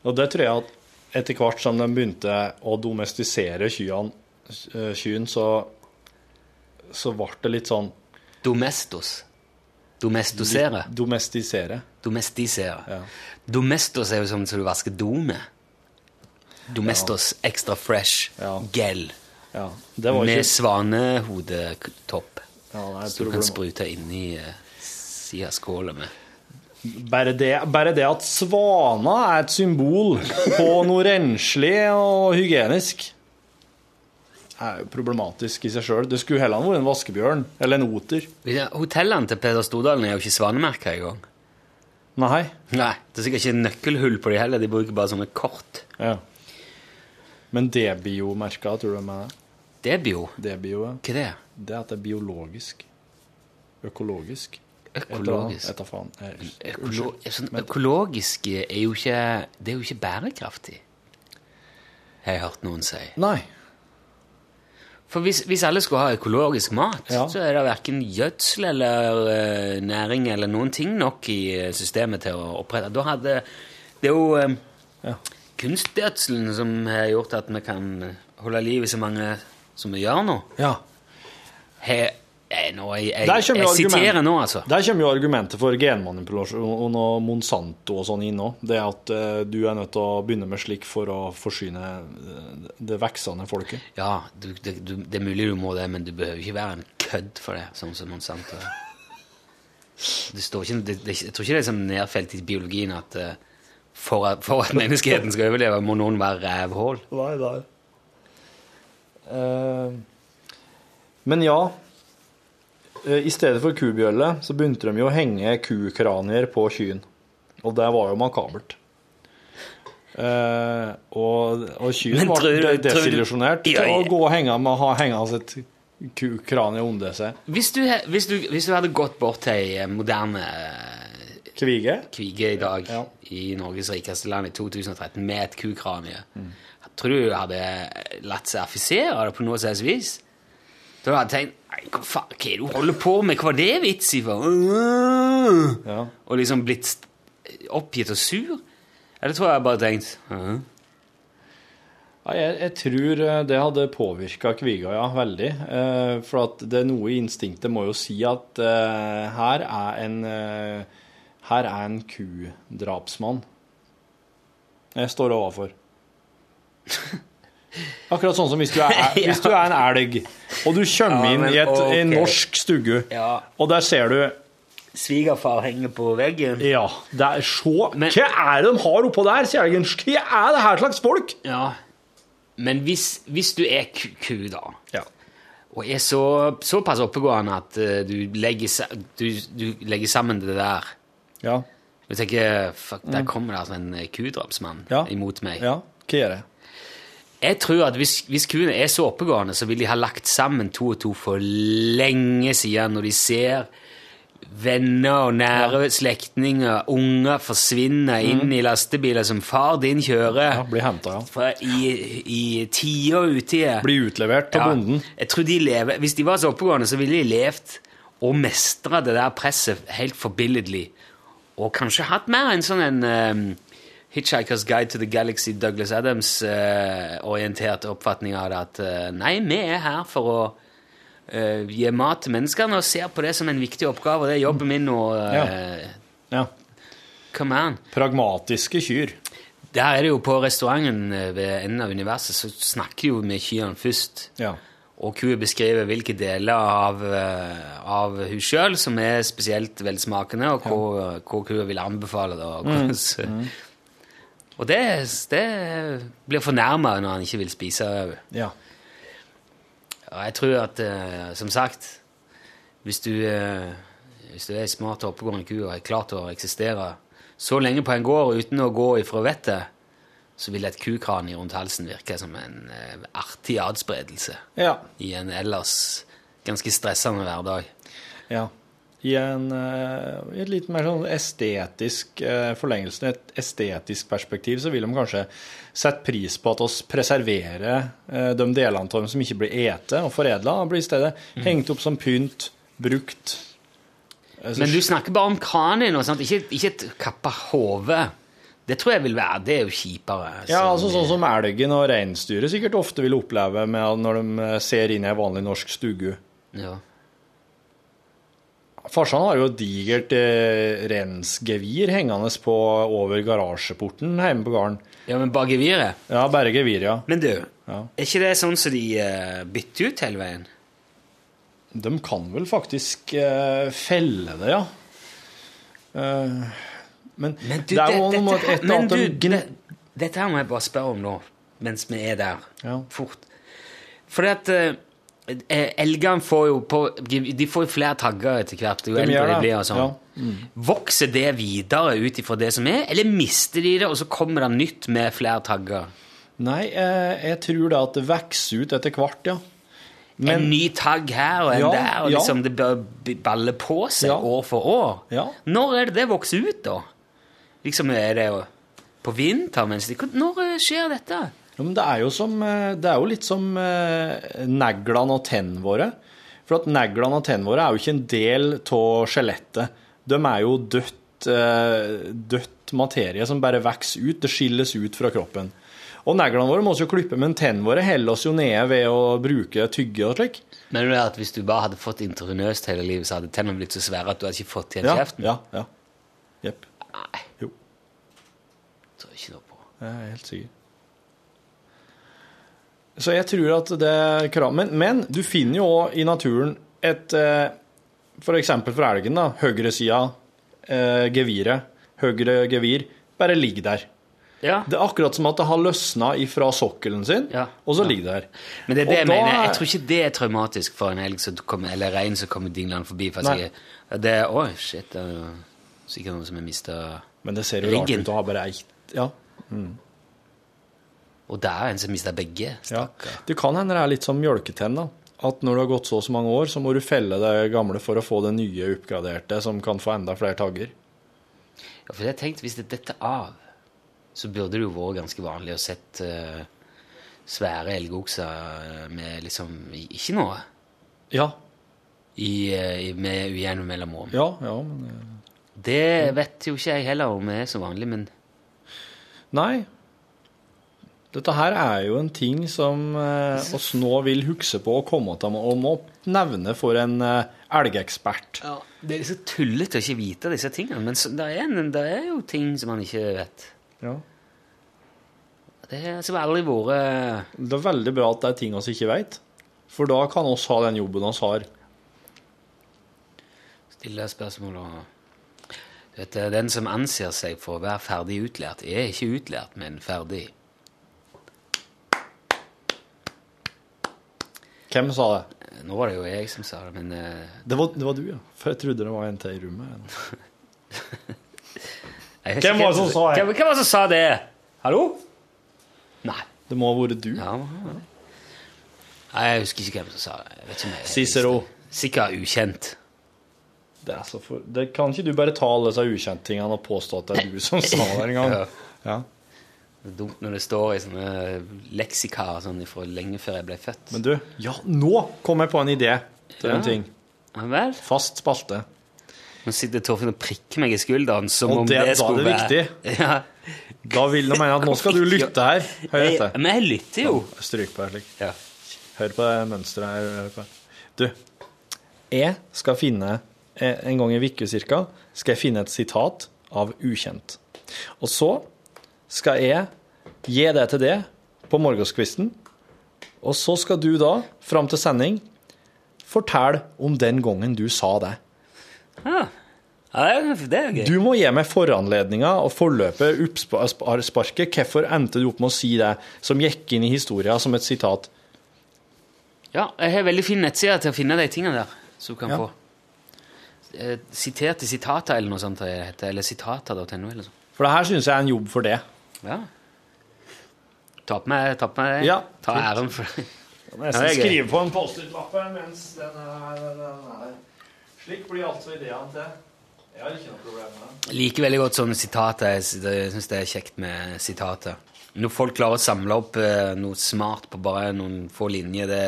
og det tror jeg at etter hvert som de begynte å domestisere kyrne, eh, kyrne, så, så ble det litt sånn Domestos. Domestosere. Domestisere. Domestisere. Ja. Domestos er jo som som du vasker do med. Domestos extra fresh Ja. gel Ja. Det var med ikke svanehodetopp. ja, Så du kan sprute inni uh, sida av skåla med. bare, det, bare det at svana er et symbol på noe renslig og hygienisk, er jo problematisk i seg sjøl. Det skulle heller vært en vaskebjørn eller en oter. Hotellene til Peder Stordalen er jo ikke svanemerka engang. Nei. Nei, det er sikkert ikke nøkkelhull på de heller. De bruker bare sånne kort. Ja. Men debio-merka, tror du de er det? Debio. Debio, ja. Hva er det? Det er at det er biologisk. Økologisk. Økologisk. Etter faen. Eh, Økolo sånn, økologisk er jo ikke Det er jo ikke bærekraftig, har jeg hørt noen si. Nei. For hvis, hvis alle skulle ha økologisk mat, Ja. så er det verken gjødsel eller uh, næring eller noen ting nok i eh, systemet til å opprette Da hadde Det er jo eh, Ja. kunstgjødselen som har gjort at vi kan holde liv i så mange som vi gjør nå. Ja. He, nå jeg, jeg, jeg siterer nå, altså. Der kommer jo argumentet for genmanipulasjon og Monsanto og sånn inn òg. Det at eh, du er nødt til å begynne med slik for å forsyne eh, det veksende folket. Ja, du, det, du, det er mulig du må det, men du behøver ikke være en kødd for det, sånn som Monsanto. Det står ikke, det, det, jeg tror ikke det er sånn nedfelt i biologien at eh, for, at for at menneskeheten skal overleve, må noen være rævhål. Nei, nei. Uh, men ja. Eh, I stedet for kubjølle så begynte de jo å henge kukranier på kyen. Og det var jo makabert. Eh, og, og tror tror du- desillusjonert til å gå og henge med ha hengende sitt kukranie under seg. Hvis du, hvis, du, hvis du hadde gått bort til ei eh, moderne eh, Kvige? kvige i dag Ja. i Norges rikeste land i 2013 med et kukranie, tror du du hadde latt seg affisere det på noe slags vis? Da hadde jeg tenkt Nei, hva faen, hva er det du holder på med? Hva var det vits i for? Ja. Og liksom blitt oppgitt og sur? Eller tror jeg bare tenkt «Mhm». Ja, jeg, jeg tror eh, det hadde påvirka kviga, ja, veldig. Eh, for at det er noe i instinktet må jo si at eh, her er en Her er en kudrapsmann jeg står overfor. Akkurat sånn som hvis du er, hvis du er en elg, og du kommer inn i et, okay. en norsk stugge, Ja. og der ser du Svigerfar henger på veggen. Ja, det er så Men- Hva er det de har oppå der, sier elgen? Hva er det her slags folk? Ja. Men hvis, hvis du er ku, da, Ja. og er så, såpass oppegående at eh, du, legger, du, du legger sammen det der Ja. Du tenker fuck, der kommer det altså en eh, kudrapsmann Ja. imot meg. ja. Hva gjør jeg? Jeg tror at hvis, hvis kuene er så oppegående, så vil de ha lagt sammen to og to for lenge siden når de ser venner og nære slektninger, unger forsvinner inn i lastebiler som far din kjører. Ja, blir henta, ja. Fra I, i tider og utider. Blir utlevert til Ja, bonden. Jeg tror de lever, Hvis de var så oppegående, så ville de levd og mestra det der presset helt forbilledlig. Og kanskje hatt mer en sånn en um, Hitchhiker's Guide to the Galaxy, Douglas Adams-orientert oppfatning av det. At eh, nei, vi er her for å eh, gi mat til menneskene og ser på det som en viktig oppgave. og Det er jobben min nå uh, Ja. Come on. Pragmatiske kyr. Der er det jo på restauranten eh, ved enden av universet, så snakker de jo med kyrne først. Ja. Og kua beskriver hvilke deler av, eh, av hun sjøl som er spesielt velsmakende, og hva, hva kua vil anbefale. Da, og, hvordan- og det, det blir fornærma når han ikke vil spise. ja. Og jeg tror at, eh, som sagt Hvis du, eh, hvis du er ei smart og oppegående ku og er klar til å eksistere så lenge på en gård uten å gå ifra vettet, så vil et kukrani rundt halsen virke som en eh, artig adspredelse Ja. i en ellers ganske stressende hverdag. ja. I, en, eh, I et litt mer sånn estetisk uh, forlengelse, et estetisk perspektiv, så vil de kanskje sette pris på at oss preserverer eh, de delene av dem som ikke blir ete og foredla, og blir i stedet hengt opp som pynt, brukt. Altså, Men du snakker bare om kranen, og sånt, Ikke, ikke et kappa hode. Det tror jeg vil være Det er jo kjipere. Ja, altså sånn som elgen og reinsdyret sikkert ofte vil oppleve med når de eh, ser inn i ei vanlig norsk stugu. ja. Farsan har jo et digert eh, rensgevir hengende på over garasjeporten hjemme på gården. ja, men bare geviret Ja, bare gevir, ja. Men du, Ja. er ikke det sånn som de eh, bytter ut hele veien? De kan vel faktisk eh, felle det, ja. Eh, men, Men du, det er det- jo noe med et annet du, det, dette her må jeg bare spørre om nå, mens vi er der. Ja. Fort. Fordi at eh, elgene får jo på, De får jo flere tagger etter hvert. Jo eldre de blir og sånn. ja. Vokser det videre ut ifra det som er, eller mister de det, og så kommer det nytt med flere tagger? Nei, jeg, jeg tror det at det vokser ut etter hvert, ja. en ny tagg her og en Ja, der, og ja. liksom det bør balle på seg Ja. år for år. Ja. Når er det det vokser ut, da? Liksom er det jo på vinteren mens de Når eh, skjer dette? Ja, men det er jo, som, eh, det er jo litt som eh, neglene og tennene våre. For at neglene og tennene våre er jo ikke en del av skjelettet. De er jo dødt, eh, dødt materie som bare vokser ut. Det skilles ut fra kroppen. Og neglene våre må vi jo klippe, men tennene våre holder oss jo nede ved å bruke tygge og slik. Men det er at hvis du bare hadde fått intravenøst hele livet, så hadde tennene blitt så svære at du hadde ikke fått igjen Ja, kjeften? ja, ja. Jepp. Nei, Jo, tror ikke noe på. jeg er helt sikker. Så jeg tror at det krav. Men, men du finner jo òg i naturen et F.eks. For eksempel for elgen, da. Høyresida, eh, geviret, høyre gevir, bare ligger der. Ja. Det er akkurat som at det har løsna ifra sokkelen sin, Ja. og så Ja. ligger det der. Men det er det Og jeg da mener. er- Jeg tror ikke det er traumatisk for en elg som kommer, eller rein som kommer dinglende forbi. For å si, det er, Oi, shit, det er jo sikkert noen som har mista Men det ser jo rart ut å ha bare ei Ja. Og det er en som mister begge. ja. Det kan hende det er litt som mjølketenn. At når du har gått så og så mange år, så må du felle det gamle for å få det nye oppgraderte, som kan få enda flere tagger. Ja, for jeg tenkte, hvis det detter av, så burde det jo vært ganske vanlig å sett uh, svære elgokser med liksom Ikke noe. Ja. I, uh, med ujevne mellomrom. Ja, ja, men eh, Det vet jo ikke jeg heller om det er så vanlig, men Nei. Dette her er jo en ting som eh, oss nå vil huske på og komme til å må nevne for en eh, elgekspert. Det er så tullete å ikke vite disse tingene, men så, det, er en, det er jo ting som man ikke vet. Ja. Det har altså aldri vært Det er veldig bra at det er ting vi ikke vet, for da kan oss ha den jobben vi har. stille spørsmål og du vet, Den som anser seg for å være ferdig utlært, er ikke utlært, men ferdig. Hvem sa det? Nå var det jo jeg som sa det, men eh, Det var, det var du, ja. For jeg trodde det var en til i rommet. jeg vet Hvem ikke var det som sa det? Hvem, hvem var det som sa det? Hallo? Nei. Det må ha vært du. Ja, ja. Nei, jeg husker ikke hvem som sa det. Jeg vet ikke om jeg- Cicero. Sikkert ukjent. Det, er så for... det kan ikke du bare ta alle disse ukjenttingene og påstå at det er du som sa det en gang? Ja. Ja. Det er dumt når det står i sånne leksika sånn fra lenge før jeg ble født. Men du, ja, nå kom jeg på en idé til Ja. en ting. Ja vel? Fast spalte. Nå sitter Torfinn og prikker meg i skulderen som Og om det- det, da er skulle det være Ja. Da vil han mene at nå skal du lytte her. Hør Jeg, etter. men jeg lytter jo. Stryk på her slik. Ja. Hør på det mønsteret her. Hør på. Du, jeg skal finne eh, en gang i uke cirka, skal jeg finne et sitat av ukjent. Og så skal jeg gi det til det på morgenskvisten, og så skal du da, fram til sending, fortelle om den gangen du sa det. Ja. Ja, det er- det gøy. Du må gi meg foranledninga og forløpet, oppsparket. Hvorfor endte du opp med å si det som gikk inn i historia som et sitat? Ja, jeg har veldig fin nettside til å finne de tingene der, som du kan Ja. få. Eh, Siterte sitater eller noe sånt. Eller sitater.no. For det her syns jeg er en jobb for det. Ja. Ta på meg, ta på meg det. Ja, Ta fint. æren for det. Jeg skal er skrive på en Post-It-lapp her mens den er, den er Slik blir altså ideene til. Jeg har ikke noe problem med det. Liker veldig godt sånne sitater. Jeg sy- syns det er kjekt med sitater. Når folk klarer å samle opp eh, noe smart på bare noen få linjer, det,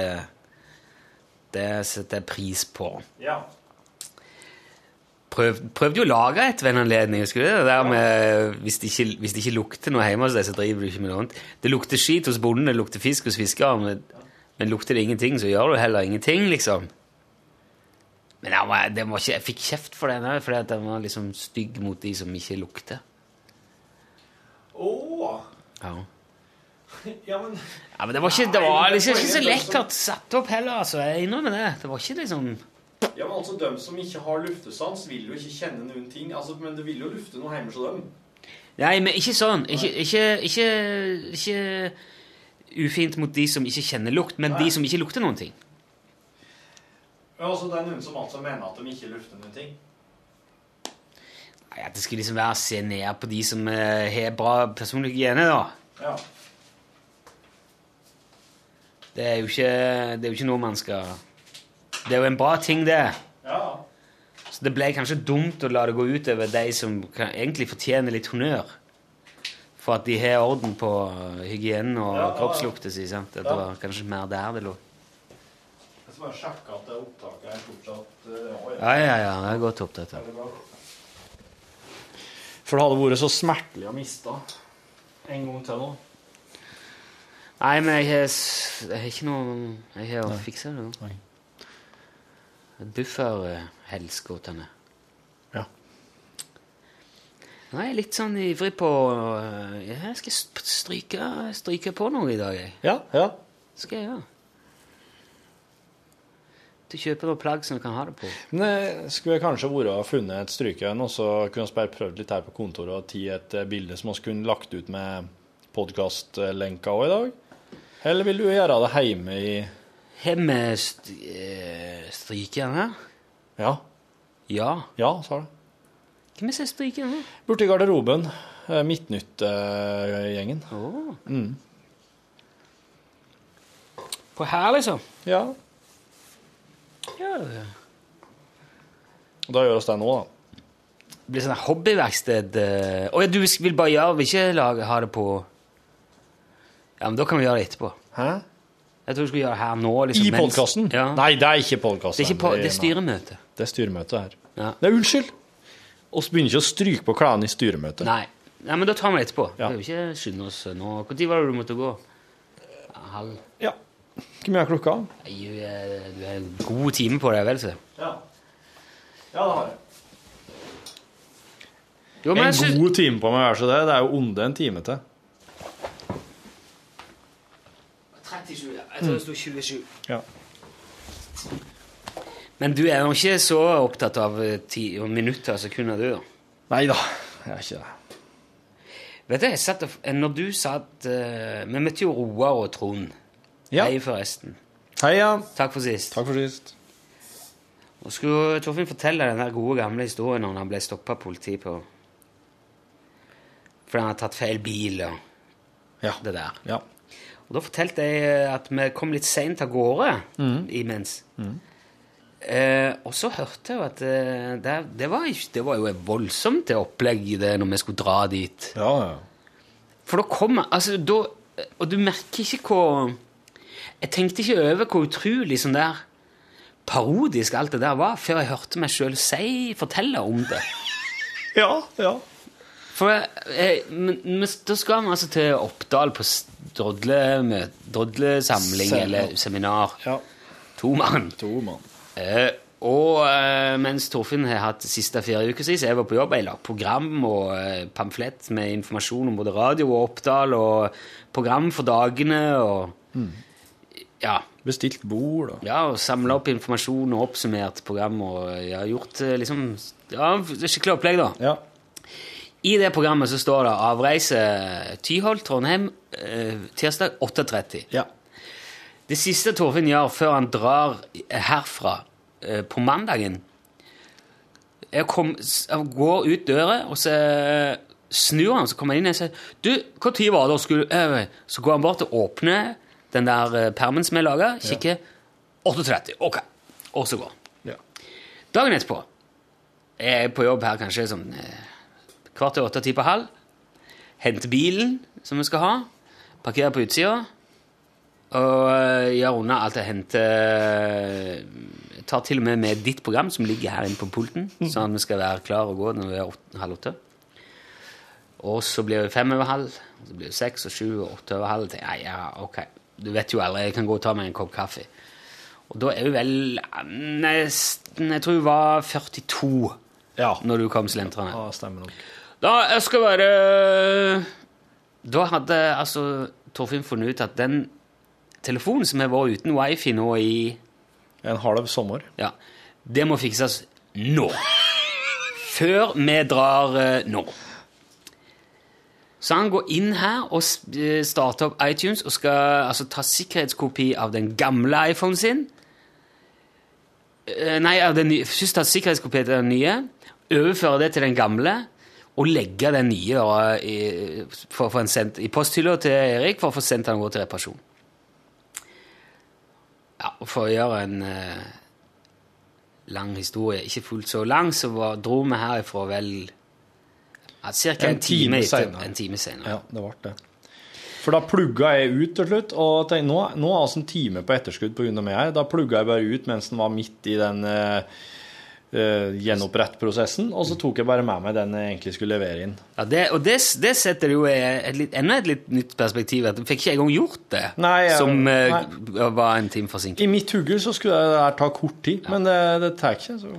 det setter jeg pris på. Ja. Prøv, prøvde jo å lage et ved en anledning. Du det? der med, hvis, det ikke, hvis det ikke lukter noe hjemme hos deg, så driver du ikke med noe annet. Det lukter skit hos bonden, det lukter fisk hos fiskeren, men, men lukter det ingenting, så gjør du heller ingenting, liksom. Men jeg, var, det var ikke, jeg fikk kjeft for det, nei, fordi den var liksom stygg mot de som ikke lukter. Åh. Ja. Ja, men Ja, men det var ikke, det var liksom ikke så lekkert satt opp heller, altså. Jeg innrømmer det. Det var ikke liksom Ja, men altså, De som ikke har luftesans, vil jo ikke kjenne noen ting. Altså, Men det vil jo lufte noe hjemme hos dem. Nei, men ikke sånn. Ikke, ikke, ikke, ikke ufint mot de som ikke kjenner lukt, men Nei. de som ikke lukter noen ting. Men altså, Det er noen som altså mener at de ikke lufter noen ting. Nei, At det skulle liksom være å se ned på de som eh, har bra personlig hygiene, da. Ja. Det er, jo ikke, det er jo ikke noe man skal Det er jo en bra ting, det. Ja. Så det ble kanskje dumt å la det gå ut over de som kan, egentlig fortjener litt honnør. For at de har orden på hygienen og Ja, ja, kroppslukta si. sant? At det var kanskje mer der det lå. Jeg skal bare sjekke at det opptaket er fortsatt uh, Ja, ja, ja. Det er godt opptatt. For det hadde vært så smertelig å miste en gang til nå. Nei, men jeg har, jeg har ikke noe Jeg har fiksa det. Nei. Bufferhelskotene. Ja. Nå er jeg litt sånn ivrig på øh, Jeg skal stryke, stryke på noe i dag, jeg. Ja, ja. skal jeg gjøre. Du kjøper noe plagg som du kan ha det på. Men det skulle kanskje vært å funnet et strykejern, og så kunne vi bare prøvd litt her på kontoret og tatt et eh, bilde som vi kunne lagt ut med podkastlenka òg i dag? Eller vil du gjøre det hjemme i Har vi st øh, strykejern her? Ja, Ja. ja, sa du. Hvem er det som her? Borti garderoben. eh, Midtnytt-gjengen. Åh. Mm. På her, liksom? Ja. Ja, det Og da gjør vi det nå, da. Det blir sånn hobbyverksted øh. Å ja, du vil bare gjøre Vil ikke lage, ha det på Ja, men da kan vi gjøre det etterpå. Hæ? Jeg tror vi skulle gjøre det her nå. Liksom, I podkasten? Ja. Nei, det er ikke podkasten. Det, ikke det er styremøte. Det er styremøte her. Ja. Nei, unnskyld! Vi begynner ikke å stryke på klærne i styremøtet. Nei. Nei, men da tar vi det etterpå. Ja. Vi ikke skynde oss nå. Når var det du måtte gå? Halv Ja. Hvor mye er klokka? Du du er en god time på det, vel, så. Ja. Ja, det har jeg. Jo, men En jeg synes- god time på meg, vær så det. Det er jo onde en time til. 37, ja. Jeg tror det sto 27. Ja. Men du er jo ikke så opptatt av eh, ti, og minutter og sekunder, du, da. Nei da, jeg er ikke det. Vet du, jeg satt og, Når du satt uh, Vi møtte jo Roar og Trond. Ja. Hei, forresten. Hei, ja. Takk for sist. Takk for sist. Og skulle Torfinn fortelle den der gode, gamle historien når han ble stoppa av politiet på Fordi han hadde tatt feil bil og Ja. det der. Ja. Og da fortalte jeg at vi kom litt seint av gårde mm. imens. Eh, og så hørte jeg at eh, det, det, var det var jo et voldsomt opplegg opplegg det når vi skulle dra dit. Ja, ja. For da kom altså, da, Og du merker ikke hvor Jeg tenkte ikke over hvor utrolig sånn der parodisk alt det der var, før jeg hørte meg sjøl si, fortelle om det. Ja, ja. For jeg, men, men da skal vi altså til Oppdal på s- drodle, drodlesamling eller seminar. ja. To mann. To mann. Eh, og eh, mens Torfinn har hatt siste fire uker siden, så jeg var på jobb, jeg la program og eh, pamflett med informasjon om både radio og Oppdal, og program for dagene, og ja, Bestilt bord og ja, og samla opp informasjon og oppsummert program, og jeg har gjort eh, liksom Ja, skikkelig opplegg, da. Ja. I det programmet så står det avreise Tyholt, Trondheim, eh, tirsdag 8.30. Ja. Det siste Torfinn gjør før han drar herfra eh, på mandagen Jeg å gå ut døra, og så snur han, så kommer han inn og sier Du, tid var det? Skulle, eh, så går han bort og åpner den der eh, permen som jeg laga, kikker 8.30. Ok. Og så går han. ja. Dagen etterpå er jeg på jobb her kanskje sånn eh, kvart til åtte, ti på halv. Hente bilen som vi skal ha. Parkere på utsida. Og gjøre gjør unna alt jeg henter Jeg tar til og med med ditt program, som ligger her inne på pulten, sånn at vi skal være klar og gå når vi er åtte, halv åtte. Og så blir vi fem over halv, og så blir det seks og sju og åtte over halv. Ja, ja, ok. Du vet jo aldri, jeg kan gå og ta meg en kopp kaffe. Og da er vi vel nesten Jeg tror vi var 42 Ja. når du kom slentrende. ja, stemmer nok. Da jeg skal være Da hadde altså Torfinn funnet ut at den telefonen som har vært uten wifi nå i En halv sommer. Ja, det må fikses nå. Før vi drar eh, nå. Så han går inn her og eh, starter opp iTunes og skal altså, ta sikkerhetskopi av den gamle iPhonen sin. Eh, Nei, av den nye. først ta sikkerhetskopi av den nye, overføre det til den gamle, og legge den nye da, i, for for en sendt, i posthylla til Erik for å få sendt den til reparasjon. Ja, For å gjøre en eh, lang historie, ikke fullt så lang, så var, dro vi herifra vel ca. En en, time, senere. en time senere. Ja, det ble det. For da plugga jeg ut til slutt, og tenkte, nå, nå er vi en time på etterskudd pga. meg her. Da plugga jeg bare ut mens den var midt i den uh, gjenopprettprosessen, og så tok jeg bare med meg den jeg egentlig skulle levere inn. Ja, det, og det, det setter jo et litt, enda et litt nytt perspektiv. At fikk ikke engang gjort det, Nei, jeg, som eh, nei. var en time forsinket. I mitt hugge så skulle det der ta kort tid, men det, det tar ikke. Så.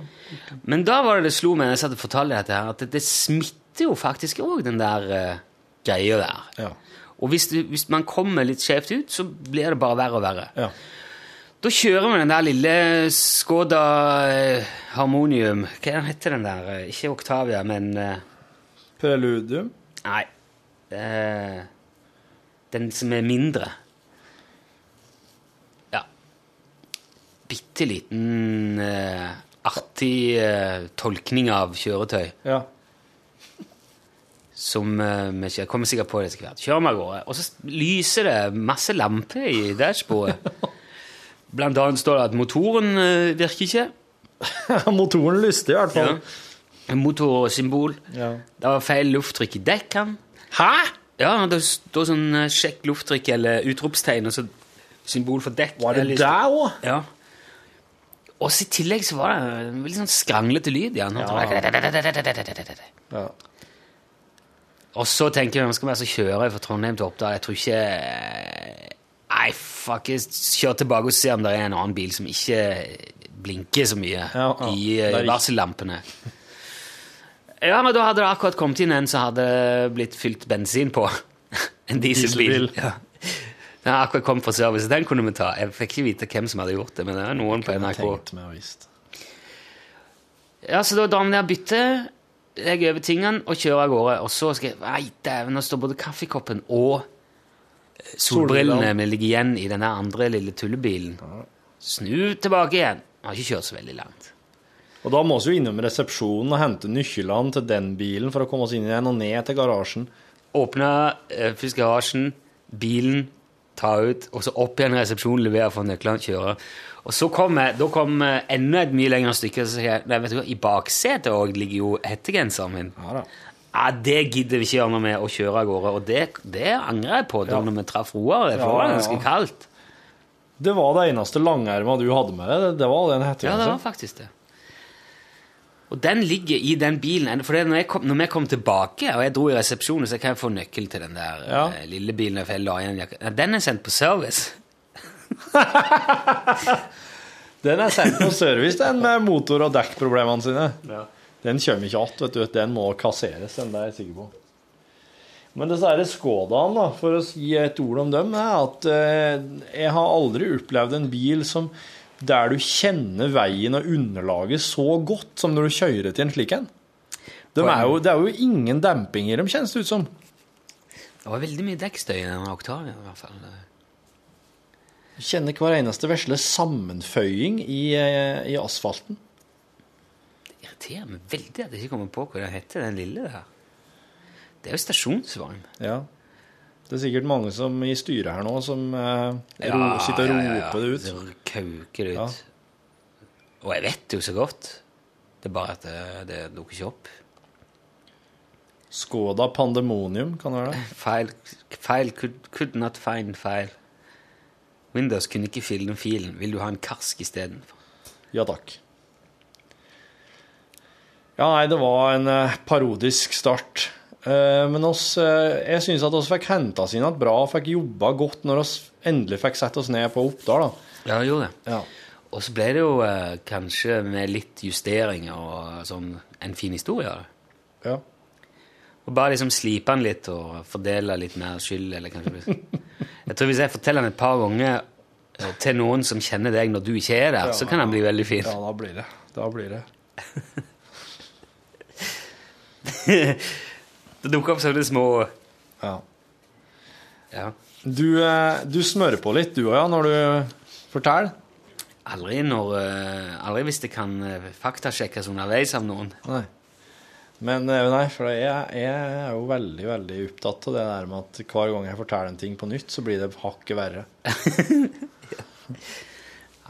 Men da var det det slo meg jeg satt og fortalte dette her, at det, det smitter jo faktisk òg, den der uh, greia der. Ja. Og hvis, hvis man kommer litt skjevt ut, så blir det bare verre og verre. ja. Da kjører vi den der lille Skoda eh, Harmonium Hva er heter den der? Eh, Ikke Octavia, men eh, Preludium. Nei. Den som er mindre. Ja. Bitte liten, artig tolkning av kjøretøy Ja. som vi ikke kommer sikkert på det etter hvert. Kjører vi av gårde, og så lyser det masse lamper i dashbordet. Blant annet står det at motoren eh, virker ikke. Motoren lyster i hvert fall. Motorsymbol. Ja. Det var feil lufttrykk i dekkene. Hæ?! Ja, det står sånn eh, sjekk lufttrykk eller utropstegn, og så symbol for dekk. Var det Eller- der òg? Ja. Og så i tillegg så var det en veldig sånn skranglete lyd i den. Ja. Og så tenker jeg, nå skal vi altså kjøre fra Trondheim til Oppdal. Jeg tror ikke Nei, fuck, kjør tilbake og se om det er en annen bil som ikke blinker så mye Ja, ja. i ikke- varsellampene. Ja, men da hadde det akkurat kommet inn en som hadde blitt fylt bensin på. en dieselbil. Dieselbil. Ja. Den har akkurat kommet fra service, den kunne vi ta. Jeg fikk ikke vite hvem som hadde gjort det, men det er noen på NRK. Ja, så da drar der bytter legger over tingene og kjører av gårde. Og så skal jeg Nei, dæven, nå står både kaffekoppen og eh, solbrillene vi ligger igjen i den andre lille tullebilen. Snu tilbake igjen. Har ikke kjørt så veldig langt. Og da må vi jo innom resepsjonen og hente nøklene til den bilen for å komme oss inn igjen og ned til garasjen. Åpne eh, først garasjen, bilen, ta ut, og så opp igjen resepsjonen, levere for nøklene, kjøre. Og så kom jeg, da kom enda et mye lengre stykke, så sier jeg, nei, vet du hva, i baksetet òg ligger jo hettegenseren min. Ja da. Ja, det gidder vi ikke gjøre noe med å kjøre av gårde, og det, det angrer jeg på da Ja. når vi traff Roar, det var ganske kaldt. Det var det eneste langerma du hadde med deg. Det var den Ja, det var faktisk det. Og den ligger i den bilen. For når, jeg kom, når vi kom tilbake, og jeg dro i resepsjonen, så kan jeg få nøkkel til den der Ja. eh, lille bilen. For jeg la igjen jakka. Den er sendt på service. Den er sendt på service, den med motor- og dekkproblemene sine. Ja. Den kommer ikke att, vet du. Den må kasseres, den der, er jeg sikker på. Men disse Skodaene, da, for å si et ord om dem, er at eh, jeg har aldri opplevd en bil som der du kjenner veien og underlaget så godt som når du kjører til en slik en. De er jo, det er jo ingen demping i dem, kjennes det ut som. Det var veldig mye dekkstøy i den Octavia, i hvert fall. Du kjenner hver eneste vesle sammenføying i, eh, i asfalten. Irriterer meg veldig at jeg ikke kommer på hva den heter, den lille der. Det er jo stasjonsvogn. Ja. Det er sikkert mange som i styret her nå som eh, ro, sitter og roper det ut. Det kauker det ut. Ja. Og jeg vet det jo så godt. Det er bare at det, det dukker ikke opp. Skoda Pandemonium, kan det være Feil. File could, could not find feil. Windows kunne ikke fylle den filen. Vil du ha en karsk istedenfor? Ja takk. Ja, nei, det var en eh, parodisk start. Eh, men oss, eh, jeg syns at vi fikk henta oss inn igjen bra og fikk jobba godt når vi endelig fikk sette oss ned på Oppdal. da. Ja, det gjorde det. Ja. Og så ble det jo kanskje med litt justeringer og sånn en fin historie ja. Og bare liksom slipe den litt og fordele litt mer skyld, eller kanskje Jeg tror hvis jeg forteller den et par ganger til noen som kjenner deg når du ikke er der, så kan den bli veldig fin. ja, da blir det. Da blir det. Det dukker opp sånne små Ja. Ja. Du, eh, du smører på litt, du òg, ja, når du forteller? Aldri når eh, Aldri hvis det kan eh, faktasjekkes underveis av noen. Nei. Men nei, for jeg, jeg er jo veldig, veldig opptatt av det der med at hver gang jeg forteller en ting på nytt, så blir det hakket verre.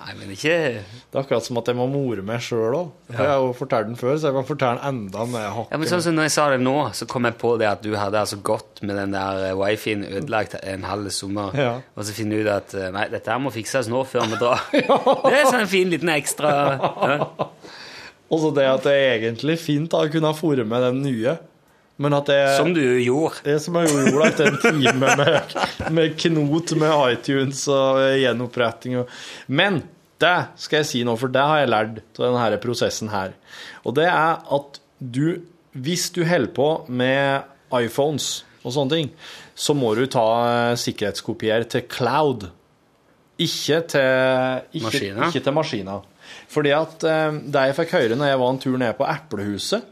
Nei, men ikke Det er akkurat som at jeg må more meg sjøl òg. Ja. jeg har jo fortalt den før, så jeg kan fortelle den enda mer Ja, men sånn som Når jeg sa det nå, så kom jeg på det at du hadde altså gått med den der eh, wifien ødelagt en halv sommer, Ja. og så finner du ut at eh, nei, dette her må fikses nå før vi drar. Det er sånn en fin liten ekstra ja. Og så det at det er egentlig fint å kunne fòre med den nye, men at det Som du gjorde. Det som jeg gjorde etter en time med, med knot med iTunes og gjenoppretting og Men det skal jeg si nå, for det har jeg lært av denne prosessen her. Og det er at du, hvis du holder på med iPhones og sånne ting, så må du ta eh, sikkerhetskopier til cloud. Ikke til, ikke, til maskiner. Fordi at eh, det jeg fikk høre når jeg var en tur ned på Eplehuset,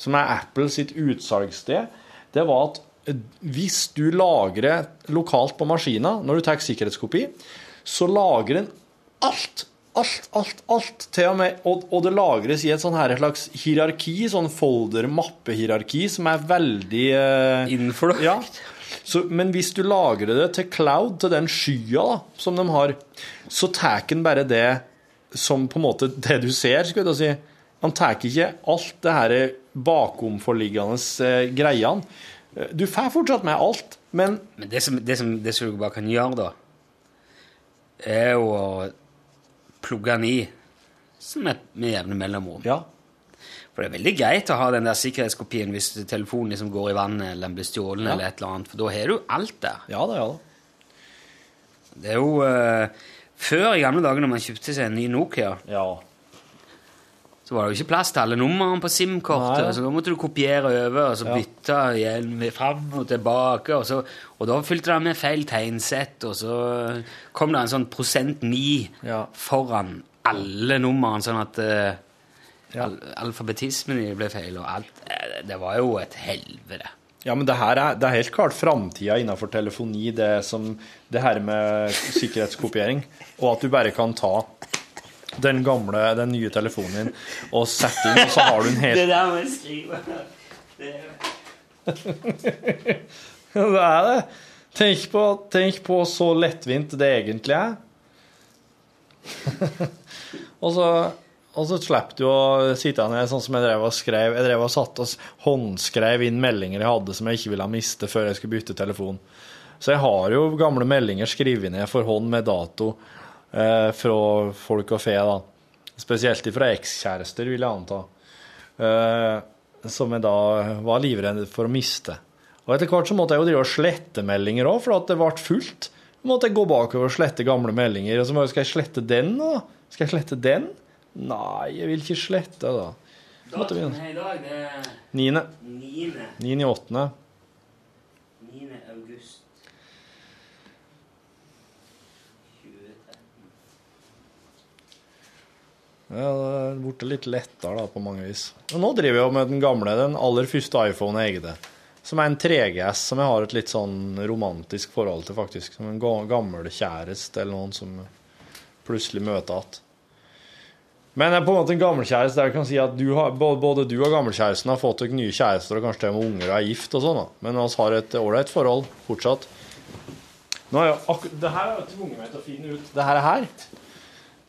som er Apple sitt utsalgssted, det var at eh, hvis du lagrer lokalt på maskina, når du tar sikkerhetskopi, så lagrer den alt, alt, alt, alt. Til og med, og, og det lagres i et sånn her slags hierarki, sånn folder-mappe-hierarki, som er veldig eh, det. ja. Så, men hvis du lagrer det til cloud, til den skya da, som de har, så tar den bare det som på en måte det du ser, skulle jeg si. Han tar ikke alt det her bakomforliggende eh, greiene. Eh, Du får fortsatt med alt, men Men det som, det, som, det som du bare kan gjøre, da, er jo å plugge den i som et, med jevne mellomrom. ja. For det er veldig greit å ha den der sikkerhetskopien hvis telefonen liksom går i vannet eller den blir stjålet, Ja. eller et eller annet, for da har du alt der. Ja da, ja da. Det er jo uh, Før i gamle dager når man kjøpte seg en ny Nokia, Ja. Så var det jo ikke plass til alle numrene på SIM-kortet, så da måtte du kopiere over, og så Ja. bytte med fram og tilbake, og, så, og da fylte det med feil tegnsett, og så kom det en sånn prosent 9 Ja. foran alle numrene, sånn at uh, Ja. al alfabetismen ble feil, og alt. Eh, Det var jo et helvete. Ja, men det her er, det er helt klart framtida innenfor telefoni, det, som, det her med sikkerhetskopiering. Og at du bare kan ta den gamle, den nye telefonen din og sette inn, og så har du en helt der må jeg skrive. Det er det. Tenk på, tenk på så lettvint det egentlig er. og så, og så slipper du å sitte ned sånn som jeg drev og skrev. Jeg drev og satt og håndskrev inn meldinger jeg hadde som jeg ikke ville miste før jeg skulle bytte telefon. Så jeg har jo gamle meldinger skrevet ned for hånd med dato eh, fra folk og fe, da. Spesielt fra ekskjærester, vil jeg anta. Eh, som jeg da var livredd for å miste. Og etter hvert så måtte jeg jo drive og slette meldinger òg, for at det ble fullt. Så måtte jeg gå bakover og slette gamle meldinger. Og så må jeg, skal jeg slette den, da? Skal jeg slette den? Nei, jeg vil ikke slette, da. Datoen her i dag, det er Niende. 9. Niende i åttende. 9. august 2013. Ja, det blitt litt lettere da, på mange vis. Og nå driver jeg med den gamle, den aller første iPhone jeg eide. Som er en 3GS, som jeg har et litt sånn romantisk forhold til, faktisk. Som en ga- gammel kjæreste eller noen som plutselig møter igjen. Men jeg er på en måte en gammelkjæreste der jeg kan si at du har, både du og gammelkjæresten har fått dere nye kjærester og kanskje og med unger og er gift og sånn. Men vi har et ålreit forhold fortsatt. Nå er jeg det her har tvunget meg til å finne ut. Det er her.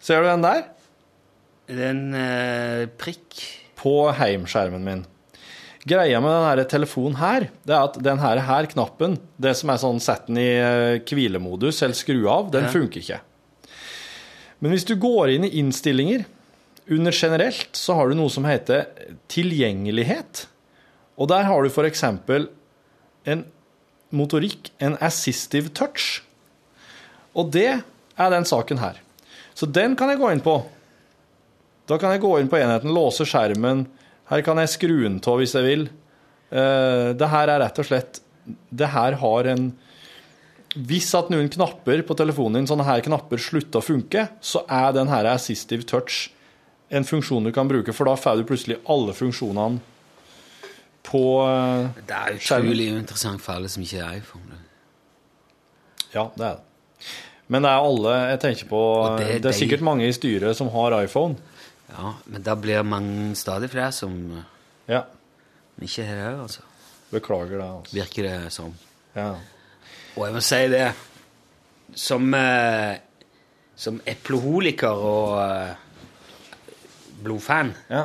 Ser du den der? Det er en eh, prikk. på heimskjermen min. Greia med denne telefonen her, det er at denne her, knappen, det som er sånn sett den i eh, hvilemodus eller skru av, den Ja. funker ikke. Men hvis du går inn i innstillinger, under generelt, så har du noe som heter tilgjengelighet. Og der har du eksempel en motorikk, en assistive touch. Og det er den saken her. Så den kan jeg gå inn på. Da kan jeg gå inn på enheten, låse skjermen. Her kan jeg skru den av hvis jeg vil. Uh, det her er rett og slett Det her har en Hvis at noen knapper på telefonen din, sånne her knapper, slutter å funke, så er den her assistive touch en funksjon du kan bruke, for da får du plutselig alle funksjonene på skjermen Det er utrolig interessant for alle som ikke er iPhone. Ja, det er det. Men det er alle Jeg tenker på det Det er, sikkert mange i styret som har iPhone. Ja, men da blir mange stadig flere som eh, Ja. ikke det òg, altså. Beklager det. Altså. Virker det som. Ja. Og jeg må si det Som, eh, som eploholiker og eh, blodfan, ja.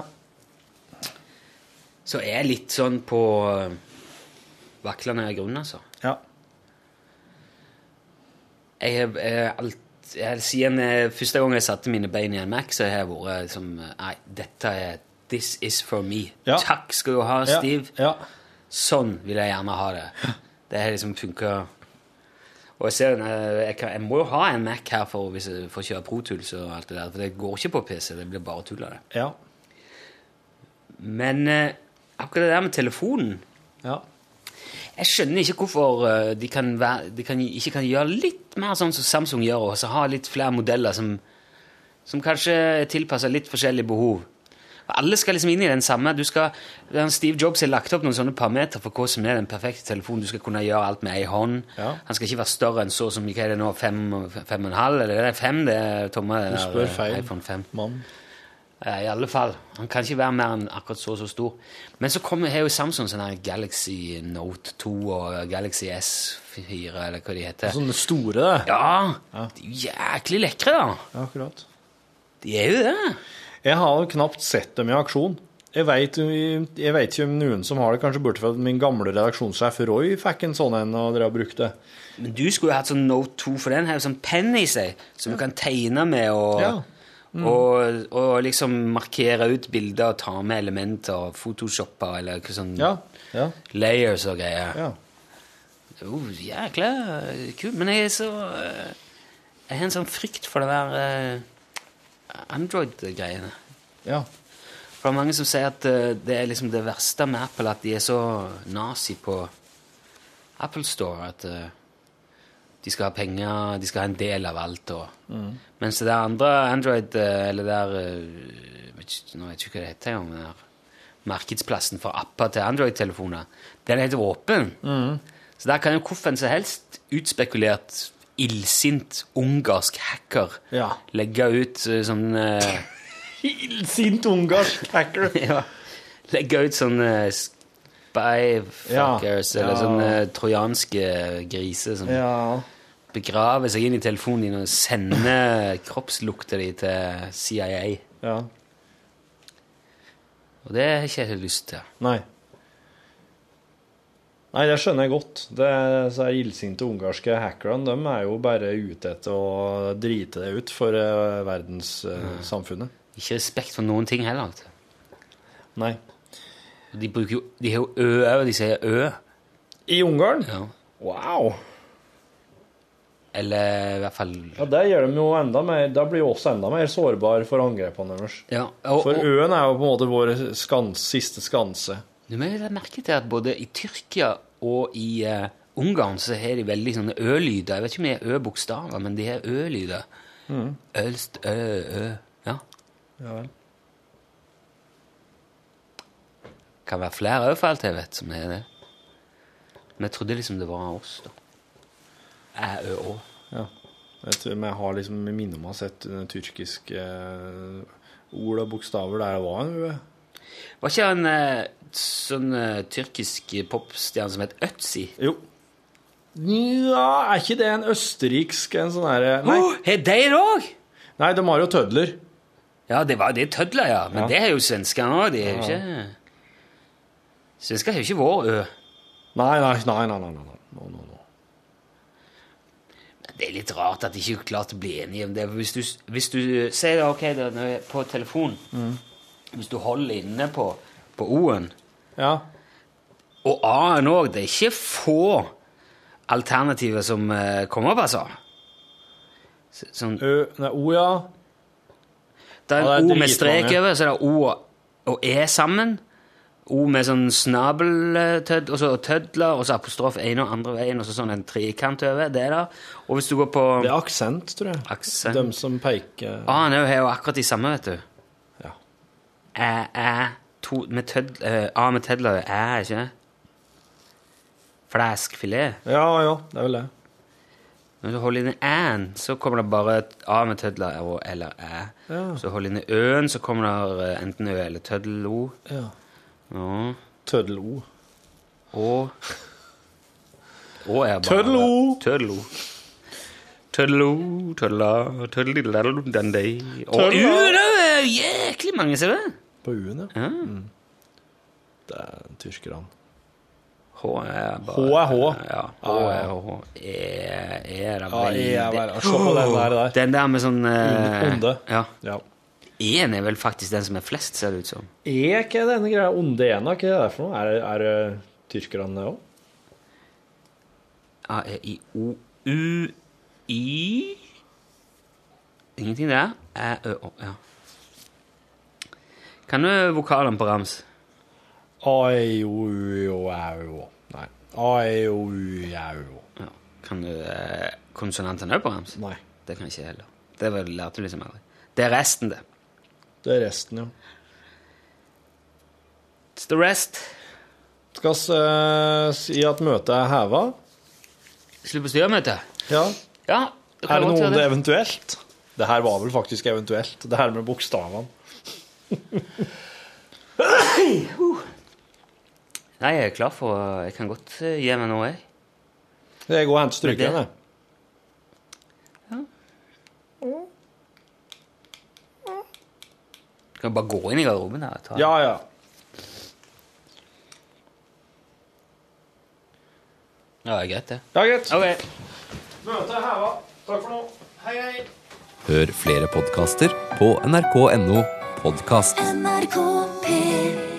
så er jeg litt sånn på eh, vaklende grunn, altså. ja. Jeg har alltid jeg, Siden eh, første gang jeg satte mine bein i en Mac, så har jeg vært som Nei, dette er This is for me. Ja. Takk skal du ha, Steve. Ja. Sånn vil jeg gjerne ha det. Det har liksom funka. Og jeg ser eh, jeg, kan, jeg må jo ha en Mac her for, hvis jeg, for å kjøre ProTools og alt det der. For det går ikke på PC. Det blir bare tull av det. Ja. Men eh, akkurat det der med telefonen ja. Jeg skjønner ikke hvorfor eh, de, kan være, de kan, ikke kan gjøre litt mer sånn som Samsung gjør, og så ha litt flere modeller som, som kanskje er tilpassa litt forskjellige behov. Alle skal liksom inn i den samme. Du skal, Steve Jobs har lagt opp noen sånne parametere for hva som er den perfekte telefonen. Du skal kunne gjøre alt med ei hånd. Ja. Han skal ikke være større enn så som hva er det nå, fem, fem og en halv? Eller det er fem, det er Tomme? det Du spør feil. iPhone 5. Mann. Ja, I alle fall. Han kan ikke være mer enn akkurat så og så stor. Men så kommer, har jo Samsung sånn her Galaxy Note 2 og Galaxy S4, eller hva de heter. Sånne store. Ja, de er jæklig lekre, da. Ja, akkurat. De er jo det. Jeg har jo knapt sett dem i aksjon. Jeg vet, ikke om noen som har det, kanskje bortsett fra min gamle redaksjonssjef Roy fikk en sånn en og dere har brukt det. Men du skulle jo hatt sånn Note 2, for den har jo sånn penn i seg, som du kan tegne med og, Ja. Og, og liksom markere ut bilder og ta med elementer og photoshoppe eller hva sånn Ja. Ja. layers og greier. ja. Jo, jækla kult. Men jeg er så eh, Jeg har en sånn frykt for det der eh, Android-greiene. ja. For det er mange som sier at eh, det er liksom det verste med Apple, at de er så nazi på Apple Store. At de skal ha penger, de skal ha en del av alt. Og, Mens det andre Android, eh, eller der er... vet Nå vet jeg ikke hva det heter engang. men der Markedsplassen for apper til Android-telefoner. Den er helt åpen. Så der kan jo hvorfor som helst utspekulert, illsint ungarsk hacker Ja. legge ut eh, sånn uh, Illsint ungarsk hacker. ja, legge ut sånne spy spyfuckers, Ja, eller sånne trojanske griser som Ja. Begraver seg inn i telefonen din og sende kroppslukta di til CIA. Ja. Og det har ikke jeg lyst til. Nei. Nei, det skjønner jeg godt. Det, så er Illsinte ungarske hackerne de er jo bare ute etter å drite det ut for verdenssamfunnet. verdenssamfunnet. Ikke respekt for noen ting heller. vet. Nei. De bruker jo De har jo ø òg, de sier ø. I Ungarn? Ja. Wow! Eller i hvert fall Ja, Det gjør de jo enda mer Da blir jo også enda mer sårbare for angrepene deres. ja, og, For øen er jo på en måte vår skans, siste skanse. Du må legge merke til at både i Tyrkia og i uh, Ungarn så har de veldig sånne ø-lyder. Jeg vet ikke om det er ø-bokstaver, men de har ø-lyder. Ølst, ø, ø. Ja. Ja vel. Kan være flere òg, for alt jeg vet, som er det. Men jeg trodde liksom det var oss, da. Ø, å. Ja. Jeg tror jeg har liksom i å ha sett eh, tyrkiske eh, ord og bokstaver der det var en ø. Var ikke en eh, sånn tyrkisk popstjerne som het Ötzi? Jo. Ja, er ikke det en østerriksk en sånn herre Nei. Oh, Har de det òg? Nei, de har jo tødler. Ja, det var det er tødler, ja. Men Ja. det er jo svenskene òg. De er jo ikke Svensker har jo ikke vår ø. Nei, nei, nei, nei, nei, nei. No, no, no. Det er litt rart at de ikke klarte å bli enige om det. Hvis du, hvis du ser det, ok, det er på telefon Hvis du holder inne på, på O-en, Ja. og A-en òg Det er ikke få alternativer som eh, kommer opp, altså. Så- Sånn, Ø Nei, O, ja. det er Ja, det er en O med strek over, så er det O og- og E sammen. O med sånn snabeltødd, og så tødler, og så apostrof ene og andre veien, og så sånn en trekant over. Det er det. Og hvis du går på Det er aksent, tror jeg. aksent De som peker er jo- har jo akkurat de samme, vet du. Ja. Æ, æ, to, med tødl, uh, A med tødler er æ, ikke det? Flæskfilet. ja, ja, det er vel det. Når du holder inn æ-en, så kommer det bare A med tødler eller æ. Ja. Så holder du inn ø-en, så kommer det eh, enten ø eller tødlo. Ja. Oh. Ja. Tøddel-O. Og Og er bare. Tødlo. Tødlo, tødla, tødlidladadadandei. Og. U, det er jæklig mange, ser du? På U-en, ja. Ja. Det er tyskerne. H er bare H er H. Ja, H er H. E, e er Ja, E er bare- se på den der, der. Den der med sånn eh, Onde. Ja. Ja. E-en er vel faktisk den som er flest, ser det ut som. E, ikke er denne greia? Onde ena, er er det for noe? Er det, er det tyrkerne òg? A, E, I, O, U, I Ingenting der. Æ, Ø, Å. Ja. Kan du vokalen på rams? A, E, O, U, O, Æ, O. Nei. A, E, O, U, Æ, O. Ja. Kan du eh, konsonantene òg på rams? Nei. Det kan ikke jeg heller. Det lærte du liksom aldri. Det er resten, det. Det er resten, ja. It's the rest. Skal vi eh, si at møtet er heva? Slutt på styremøtet. Ja. Ja. Er det noe om det eventuelt? Det her var vel faktisk eventuelt, det her med bokstavene. Nei, jeg er klar for Jeg kan godt eh, gi meg nå, jeg. Jeg går og henter strykeren, jeg. strykene, jeg. Kan du bare gå inn i garderoben her og ta Ja, ja. Ja, det er greit, det. Ja, greit. Ok. Møtet er heva. Takk for nå. Hei, hei. Hør flere podkaster på nrk.no podkast. NRK P3